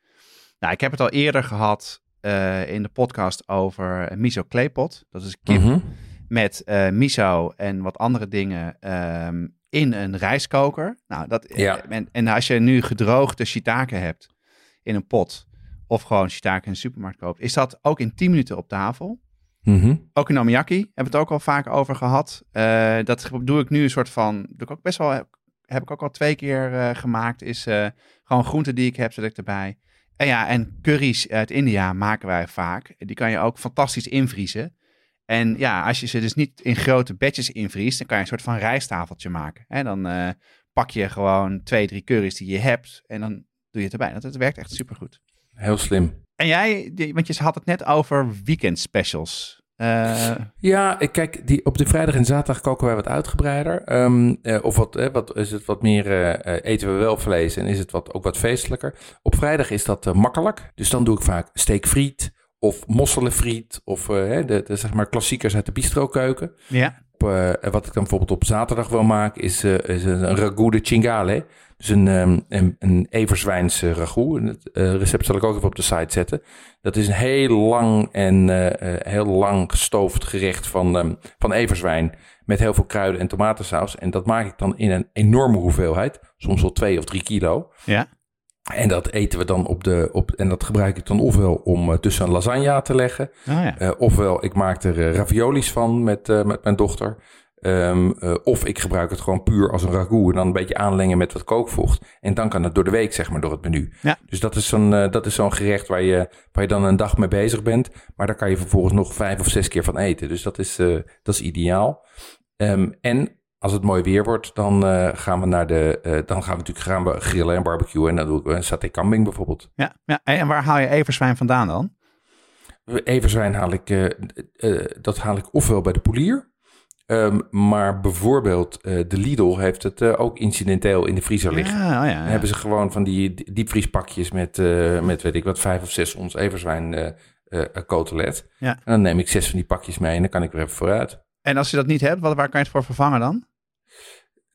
Nou, ik heb het al eerder gehad eh, in de podcast over miso kleepot. Dat is kip Mhm. met miso en wat andere dingen ehm, in een rijstkoker. Nou, dat, Ja. en, en als je nu gedroogde shiitake hebt in een pot of gewoon shiitake in de supermarkt koopt, is dat ook in 10 minuten op tafel. Mhm. Okonomiyaki hebben we het ook al vaak over gehad. Eh, dat doe ik nu een soort van, doe ik ook best wel, heb ik ook al twee keer eh, gemaakt. Is eh, gewoon groenten die ik heb, zet ik erbij. En ja, en curry's uit India maken wij vaak. Die kan je ook fantastisch invriezen. En ja, als je ze dus niet in grote batches invriest, dan kan je een soort van rijsttafeltje maken. En dan eh, pak je gewoon twee, drie curry's die je hebt en dan doe je het erbij. Dat, dat werkt echt supergoed. Heel slim. En jij, want je had het net over weekend specials. Eh, Ja, ik kijk, die, op de vrijdag en zaterdag koken wij wat uitgebreider. Eh, of wat, eh, wat is het wat meer, eh, eten we wel vlees en is het wat, ook wat feestelijker. Op vrijdag is dat makkelijk. Dus dan doe ik vaak steekfriet of mosselenfriet of hè, de, de zeg maar klassiekers uit de bistrokeuken. ja. Op, eh, wat ik dan bijvoorbeeld op zaterdag wil maken is, eh, is een ragout de chingale. Dus een, ehm, een, een everzwijns ragout. En Het recept zal ik ook even op de site zetten. Dat is een heel lang en heel lang gestoofd gerecht van, ehm, van everzwijn. Met heel veel kruiden en tomatensaus. En dat maak ik dan in een enorme hoeveelheid. Soms wel twee of drie kilo. Ja. En dat eten we dan op de. Op, en dat gebruik ik dan ofwel om eh, tussen een lasagne te leggen. Oh ja. Eh, ofwel, ik maak er eh, raviolis van met, met mijn dochter. Ehm, eh, of ik gebruik het gewoon puur als een ragout. En dan een beetje aanlengen met wat kookvocht. En dan kan het door de week, zeg maar, door het menu. Ja. Dus dat is zo'n dat is zo'n gerecht waar je, waar je dan een dag mee bezig bent. Maar daar kan je vervolgens nog vijf of zes keer van eten. Dus dat is, dat is ideaal. Ehm, en als het mooi weer wordt, dan eh, gaan we naar de. eh, dan gaan we natuurlijk gaan we grillen en barbecuen. En dan doe ik een saté kambing bijvoorbeeld. Ja, ja. En waar haal je everzwijn vandaan dan? Everzwijn haal ik, eh, eh, dat haal ik ofwel bij de polier. ehm, maar bijvoorbeeld eh, de Lidl heeft het eh, ook incidenteel in de vriezer liggen. Ja, oh ja, Dan ja. hebben ze gewoon van die di- diepvriespakjes met, eh, met weet ik wat, vijf of zes ons everzwijn eh eh, cotelet. Ja. En dan neem ik zes van die pakjes mee en dan kan ik weer even vooruit. En als je dat niet hebt, wat, waar kan je het voor vervangen dan?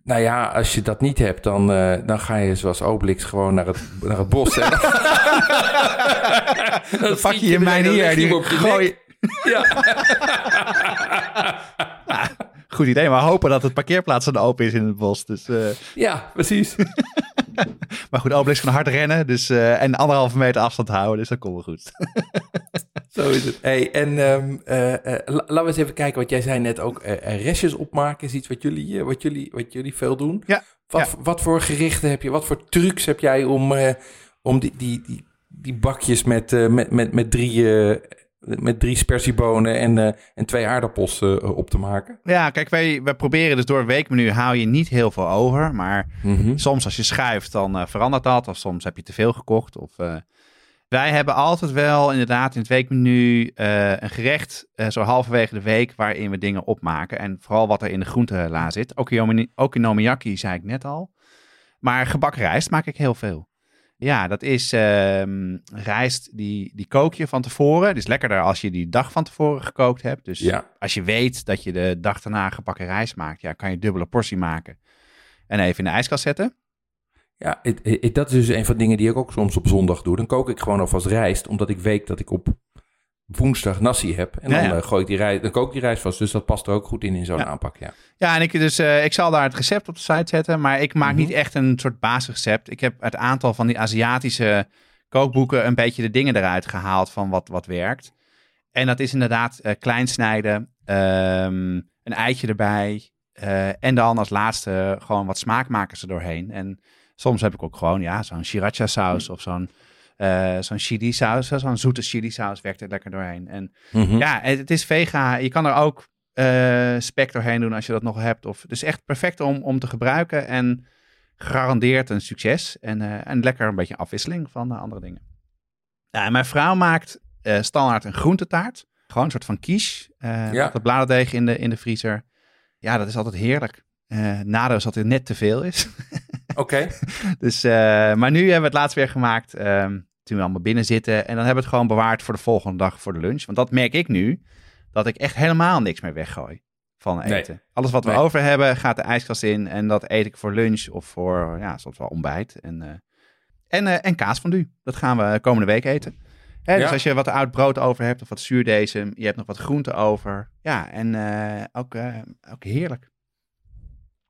Nou ja, als je dat niet hebt, dan, eh, dan ga je zoals Obelix gewoon naar het, naar het bos. Hè? Dan pak je je mijnier, die gooi... Ja. Goed idee, maar hopen dat het parkeerplaats dan open is in het bos. Dus, eh, ja, precies. maar goed, Obelix kan hard rennen dus, eh, en anderhalve meter afstand houden, dus dat komt wel goed. Zo is het. Hey, en ehm, eh, eh, la- laten we eens even kijken, wat jij zei net ook. restjes opmaken is iets wat jullie, wat jullie, wat jullie veel doen. Ja, Wat, wat voor gerichten heb je? Wat voor trucs heb jij om, om die, die, die, die bakjes met, met, met, met drie, met drie spersiebonen en, eh, en twee aardappels eh, op te maken? Ja, kijk, wij, wij proberen dus door een weekmenu hou je niet heel veel over. Maar Mhm. soms als je schuift, dan eh, verandert dat. Of soms heb je te veel gekocht. Of, wij hebben altijd wel inderdaad in het weekmenu een gerecht, zo halverwege de week, waarin we dingen opmaken. En vooral wat er in de groentela zit. Okonomi- Okonomiyaki zei ik net al. Maar gebakken rijst maak ik heel veel. Ja, dat is ehm, rijst, die, die kook je van tevoren. Het is lekkerder als je die dag van tevoren gekookt hebt. Dus Ja. als je weet dat je de dag daarna gebakken rijst maakt, ja, kan je dubbele portie maken. En even in de ijskast zetten. Ja, het- het- dat is dus een van de dingen die ik ook soms op zondag doe. Dan kook ik gewoon alvast rijst, omdat ik weet dat ik op woensdag nasi heb. En dan ja. eh, gooi ik die rijst, dan kook ik die rijst vast. Dus dat past er ook goed in in zo'n Ja. aanpak, ja. Ja, en ik, dus, eh, ik zal daar het recept op de site zetten, maar ik maak Mhm. niet echt een soort basisrecept. Ik heb uit een aantal van die Aziatische kookboeken een beetje de dingen eruit gehaald van wat, wat werkt. En dat is inderdaad eh, klein snijden, ehm, een eitje erbij en dan als laatste gewoon wat smaakmakers er doorheen. En soms heb ik ook gewoon ja, zo'n sriracha saus of zo'n eh, zo'n chili saus, zo'n zoete chili saus werkt er lekker doorheen. En Mhm. ja, het, het is vega. Je kan er ook eh, spek doorheen doen als je dat nog hebt. Of, dus echt perfect om, om te gebruiken en gegarandeerd een succes. En, eh, en lekker een beetje afwisseling van andere dingen. Ja, en mijn vrouw maakt standaard een groentetaart. Gewoon een soort van quiche. Ja. Met wat bladerdeeg in de, in de vriezer. Ja, dat is altijd heerlijk. Eh nadeel is dat het net te veel is. Oké. Dus, maar nu hebben we het laatst weer gemaakt. ehm, toen we allemaal binnen zitten. En dan hebben we het gewoon bewaard voor de volgende dag voor de lunch. Want dat merk ik nu. Dat ik echt helemaal niks meer weggooi van Nee. eten. Alles wat we Nee. over hebben gaat de ijskast in. En dat eet ik voor lunch of voor ja, soms wel ontbijt. En, eh en, eh en kaasfondue. Dat gaan we komende week eten. Hè, dus als je wat oud brood over hebt of wat zuurdesem. Je hebt nog wat groente over. Ja, en eh, ook, ook heerlijk.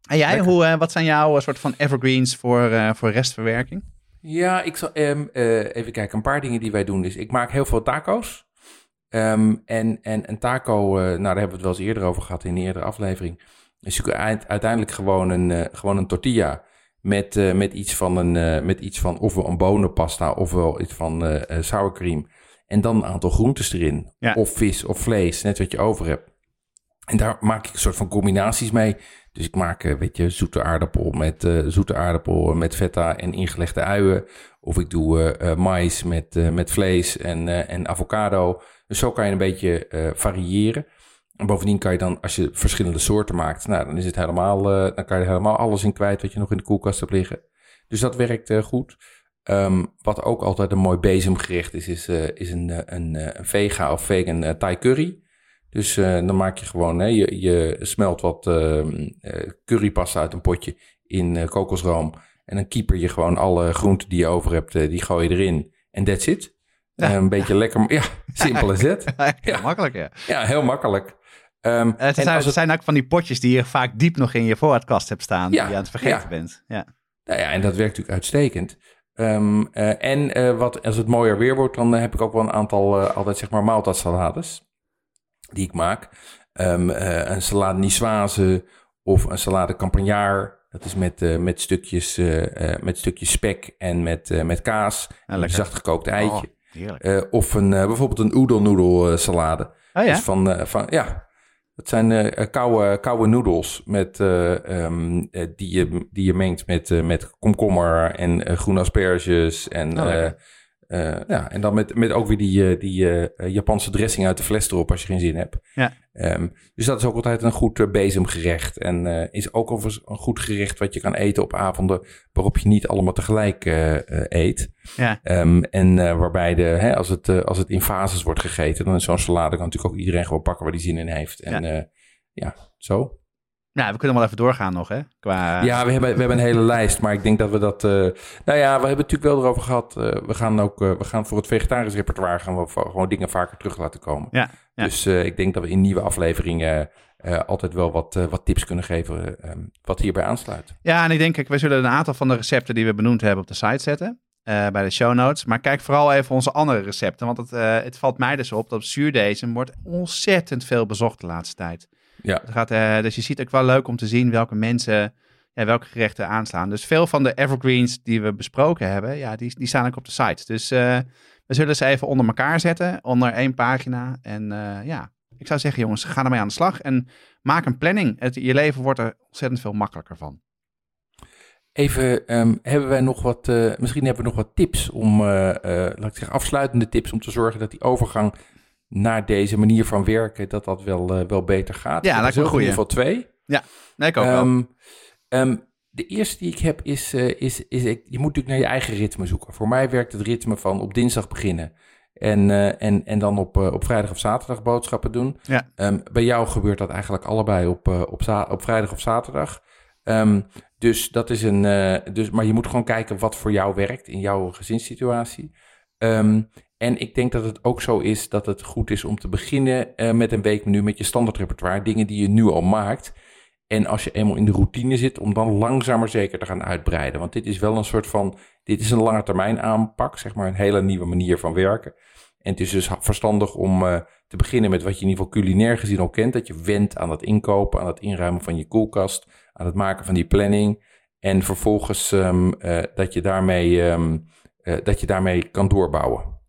En jij, Lekker. hoe, wat zijn jouw soort van evergreens voor, voor restverwerking? Ja, ik zal ehm, eh, even kijken. Een paar dingen die wij doen is, ik maak heel veel taco's. Ehm, en, en een taco, eh, nou daar hebben we het wel eens eerder over gehad in een eerdere aflevering. Is uiteindelijk gewoon een, eh, gewoon een tortilla met, met, iets van een, met iets van ofwel een bonenpasta ofwel iets van eh eh, sour cream. En dan een aantal groentes erin. Ja. Of vis of vlees, net wat je over hebt. En daar maak ik een soort van combinaties mee. Dus ik maak, eh, weet je, zoete aardappel met, eh, zoete aardappel met feta en ingelegde uien. Of ik doe eh, eh, mais met, met vlees en, en avocado. Dus zo kan je een beetje variëren. En bovendien kan je dan, als je verschillende soorten maakt, nou, dan is het helemaal, dan kan je er helemaal alles in kwijt wat je nog in de koelkast hebt liggen. Dus dat werkt goed. Ehm, wat ook altijd een mooi bezemgerecht is, is, is een, een, een vega of vegan Thai curry. Dus eh, dan maak je gewoon, hè, je, je smelt wat eh, currypasta uit een potje in eh, kokosroom. En dan keeper je gewoon alle groenten die je over hebt, die gooi je erin. En that's it. Ja. Een beetje lekker, ja, simpel is het. Ja, makkelijk, ja. Ja, heel makkelijk. Ehm, Het zijn, als het het, zijn ook van die potjes die je vaak diep nog in je voorraadkast hebt staan. Ja, Die je aan het vergeten bent. Ja. nou ja, en dat werkt natuurlijk uitstekend. Ehm, eh, en wat, als het mooier weer wordt, dan heb ik ook wel een aantal altijd zeg maar maaltijdsalades die ik maak. Ehm, eh, een salade niçoise of een salade campagnard. Dat is met, eh, met, stukjes, eh, met stukjes spek en met, met kaas. en een lekker. zacht gekookt eitje. Oh. Eh, of een, bijvoorbeeld een oedelnoedel salade. Oh ja? Dus van, van, ja, dat zijn koude, koude noedels met, eh, ehm, eh, die, je, die je mengt met, met komkommer en groene asperges. En, Oh, eh, ja, en dan met, met ook weer die, eh, die eh, Japanse dressing uit de fles erop als je geen zin hebt. Ja. Ehm, dus dat is ook altijd een goed bezemgerecht. En is ook overigens een goed gerecht wat je kan eten op avonden waarop je niet allemaal tegelijk eet. Ja. Ehm, en waarbij de, hè, als, het, als het in fases wordt gegeten, dan is zo'n salade kan natuurlijk ook iedereen gewoon pakken waar die zin in heeft. En ja, ja zo. Ja, we kunnen wel even doorgaan nog, hè? Qua... Ja, we hebben, we hebben een hele lijst, maar ik denk dat we dat... eh, nou ja, we hebben het natuurlijk wel erover gehad. eh, we gaan ook eh, we gaan voor het vegetarisch repertoire gaan we gewoon dingen vaker terug laten komen. Ja, ja. Dus ik denk dat we in nieuwe afleveringen altijd wel wat, wat tips kunnen geven eh, wat hierbij aansluit. Ja, en ik denk, kijk, we zullen een aantal van de recepten die we benoemd hebben op de site zetten. bij de show notes. Maar kijk vooral even onze andere recepten. Want het, het valt mij dus op dat zuurdesem wordt ontzettend veel bezocht de laatste tijd. Ja. Het gaat, eh, dus je ziet ook wel leuk om te zien welke mensen ja, welke gerechten aanslaan. Dus veel van de evergreens die we besproken hebben, ja, die, die staan ook op de site. Dus eh, we zullen ze even onder elkaar zetten, onder één pagina. En eh, ja, ik zou zeggen jongens, ga ermee aan de slag en maak een planning. Het, je leven wordt er ontzettend veel makkelijker van. Even, ehm, hebben wij nog wat, misschien hebben we nog wat tips om, laat ik zeggen, afsluitende tips om te zorgen dat die overgang naar deze manier van werken, dat dat wel, eh, wel beter gaat. Ja, Dat is ook een in ieder geval twee. Nee, ik ook wel. Ehm, ehm, de eerste die ik heb is, eh, is, is ik, je moet natuurlijk naar je eigen ritme zoeken. Voor mij werkt het ritme van op dinsdag beginnen en, eh, en, en dan op, op vrijdag of zaterdag boodschappen doen. Ja. Ehm, bij jou gebeurt dat eigenlijk allebei op, op, op vrijdag of zaterdag. Dus dat is een. dus, maar je moet gewoon kijken wat voor jou werkt in jouw gezinssituatie. En ik denk dat het ook zo is dat het goed is om te beginnen eh, met een weekmenu met je standaardrepertoire. Dingen die je nu al maakt. En als je eenmaal in de routine zit, om dan langzaam maar zeker te gaan uitbreiden. Want dit is wel een soort van. Dit is een lange termijn aanpak, zeg maar een hele nieuwe manier van werken. En het is dus verstandig om eh, te beginnen met wat je in ieder geval culinair gezien al kent. Dat je went aan het inkopen, aan het inruimen van je koelkast, aan het maken van die planning. En vervolgens ehm, eh, dat, je daarmee, ehm, eh, dat je daarmee kan doorbouwen.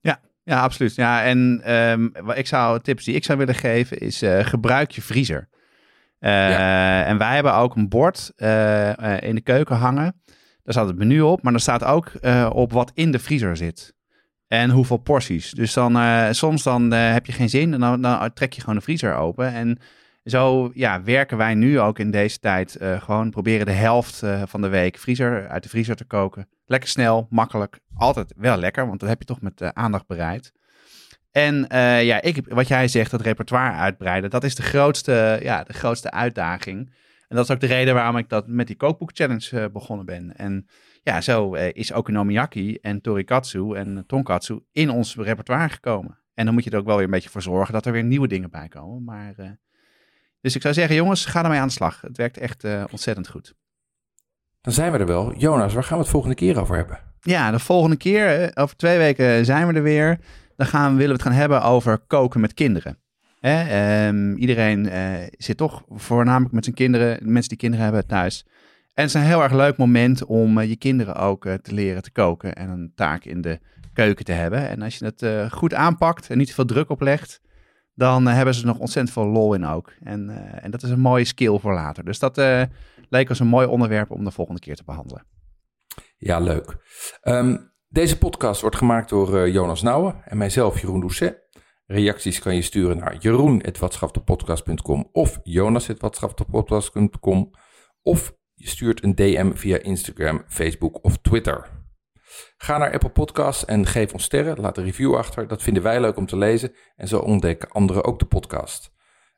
Ja, absoluut. Ja, en ehm, wat ik zou, tips die ik zou willen geven is eh, gebruik je vriezer. Eh, En wij hebben ook een bord eh, in de keuken hangen. Daar staat het menu op, maar er staat ook op wat in de vriezer zit. En hoeveel porties. Dus dan soms dan heb je geen zin en dan, dan trek je gewoon de vriezer open. En zo ja, werken wij nu ook in deze tijd. gewoon proberen de helft van de week vriezer, uit de vriezer te koken. Lekker snel, makkelijk. Altijd wel lekker, want dat heb je toch met eh, aandacht bereid. En eh, ja, ik, wat jij zegt, dat repertoire uitbreiden, dat is de grootste, ja, de grootste uitdaging. En dat is ook de reden waarom ik dat met die kookboek challenge eh, begonnen ben. En ja, zo is okonomiyaki en torikatsu en tonkatsu in ons repertoire gekomen. En dan moet je er ook wel weer een beetje voor zorgen dat er weer nieuwe dingen bij komen. Maar, dus ik zou zeggen, jongens, ga ermee aan de slag. Het werkt echt ontzettend goed. Dan zijn we er wel. Jonas, waar gaan we het volgende keer over hebben? Ja, de volgende keer, eh, over twee weken zijn we er weer. Dan gaan, willen we het gaan hebben over koken met kinderen. Ehm, iedereen eh, zit toch voornamelijk met zijn kinderen, de mensen die kinderen hebben thuis. En het is een heel erg leuk moment om eh, je kinderen ook te leren te koken en een taak in de keuken te hebben. En als je het goed aanpakt en niet te veel druk oplegt, dan hebben ze nog ontzettend veel lol in ook. En, en dat is een mooie skill voor later. Dus dat leek ons een mooi onderwerp om de volgende keer te behandelen. Ja, leuk. Ehm, deze podcast wordt gemaakt door eh, Jonas Nouwen en mijzelf, Jeroen Doucet. Reacties kan je sturen naar jeroen.watschaptepodcast.com of jonas.watschaptepodcast.com of je stuurt een DM via Instagram, Facebook of Twitter. Ga naar Apple Podcasts en geef ons sterren. Laat een review achter. Dat vinden wij leuk om te lezen. En zo ontdekken anderen ook de podcast.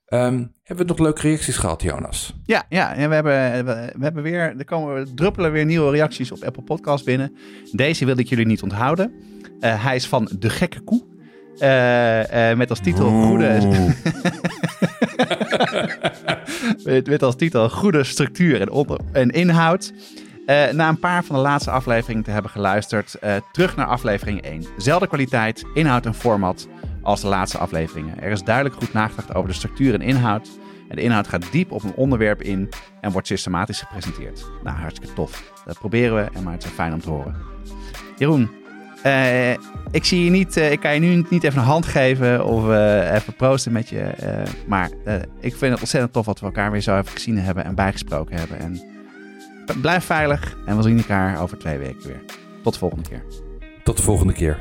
Ehm, hebben we nog leuke reacties gehad, Jonas? Ja, ja en we hebben, we, we hebben weer, er komen druppelen weer nieuwe reacties op Apple Podcast binnen. Deze wil ik jullie niet onthouden. Eh, hij is van De Gekke Koe. Eh, eh, met als titel Goede. met, met als titel Goede structuur en, onder, en inhoud. Eh, na een paar van de laatste afleveringen te hebben geluisterd, eh, terug naar aflevering 1. Zelfde kwaliteit, inhoud en format als de laatste afleveringen. Er is duidelijk goed nagedacht over de structuur en inhoud. En de inhoud gaat diep op een onderwerp in en wordt systematisch gepresenteerd. Nou, hartstikke tof. Dat proberen we, en maar het is fijn om te horen. Jeroen, eh, ik zie je niet, eh, ik kan je nu niet even een hand geven of eh, even proosten met je. maar ik vind het ontzettend tof dat we elkaar weer zo even gezien hebben en bijgesproken hebben. En blijf veilig en we zien elkaar over twee weken weer. Tot de volgende keer. Tot de volgende keer.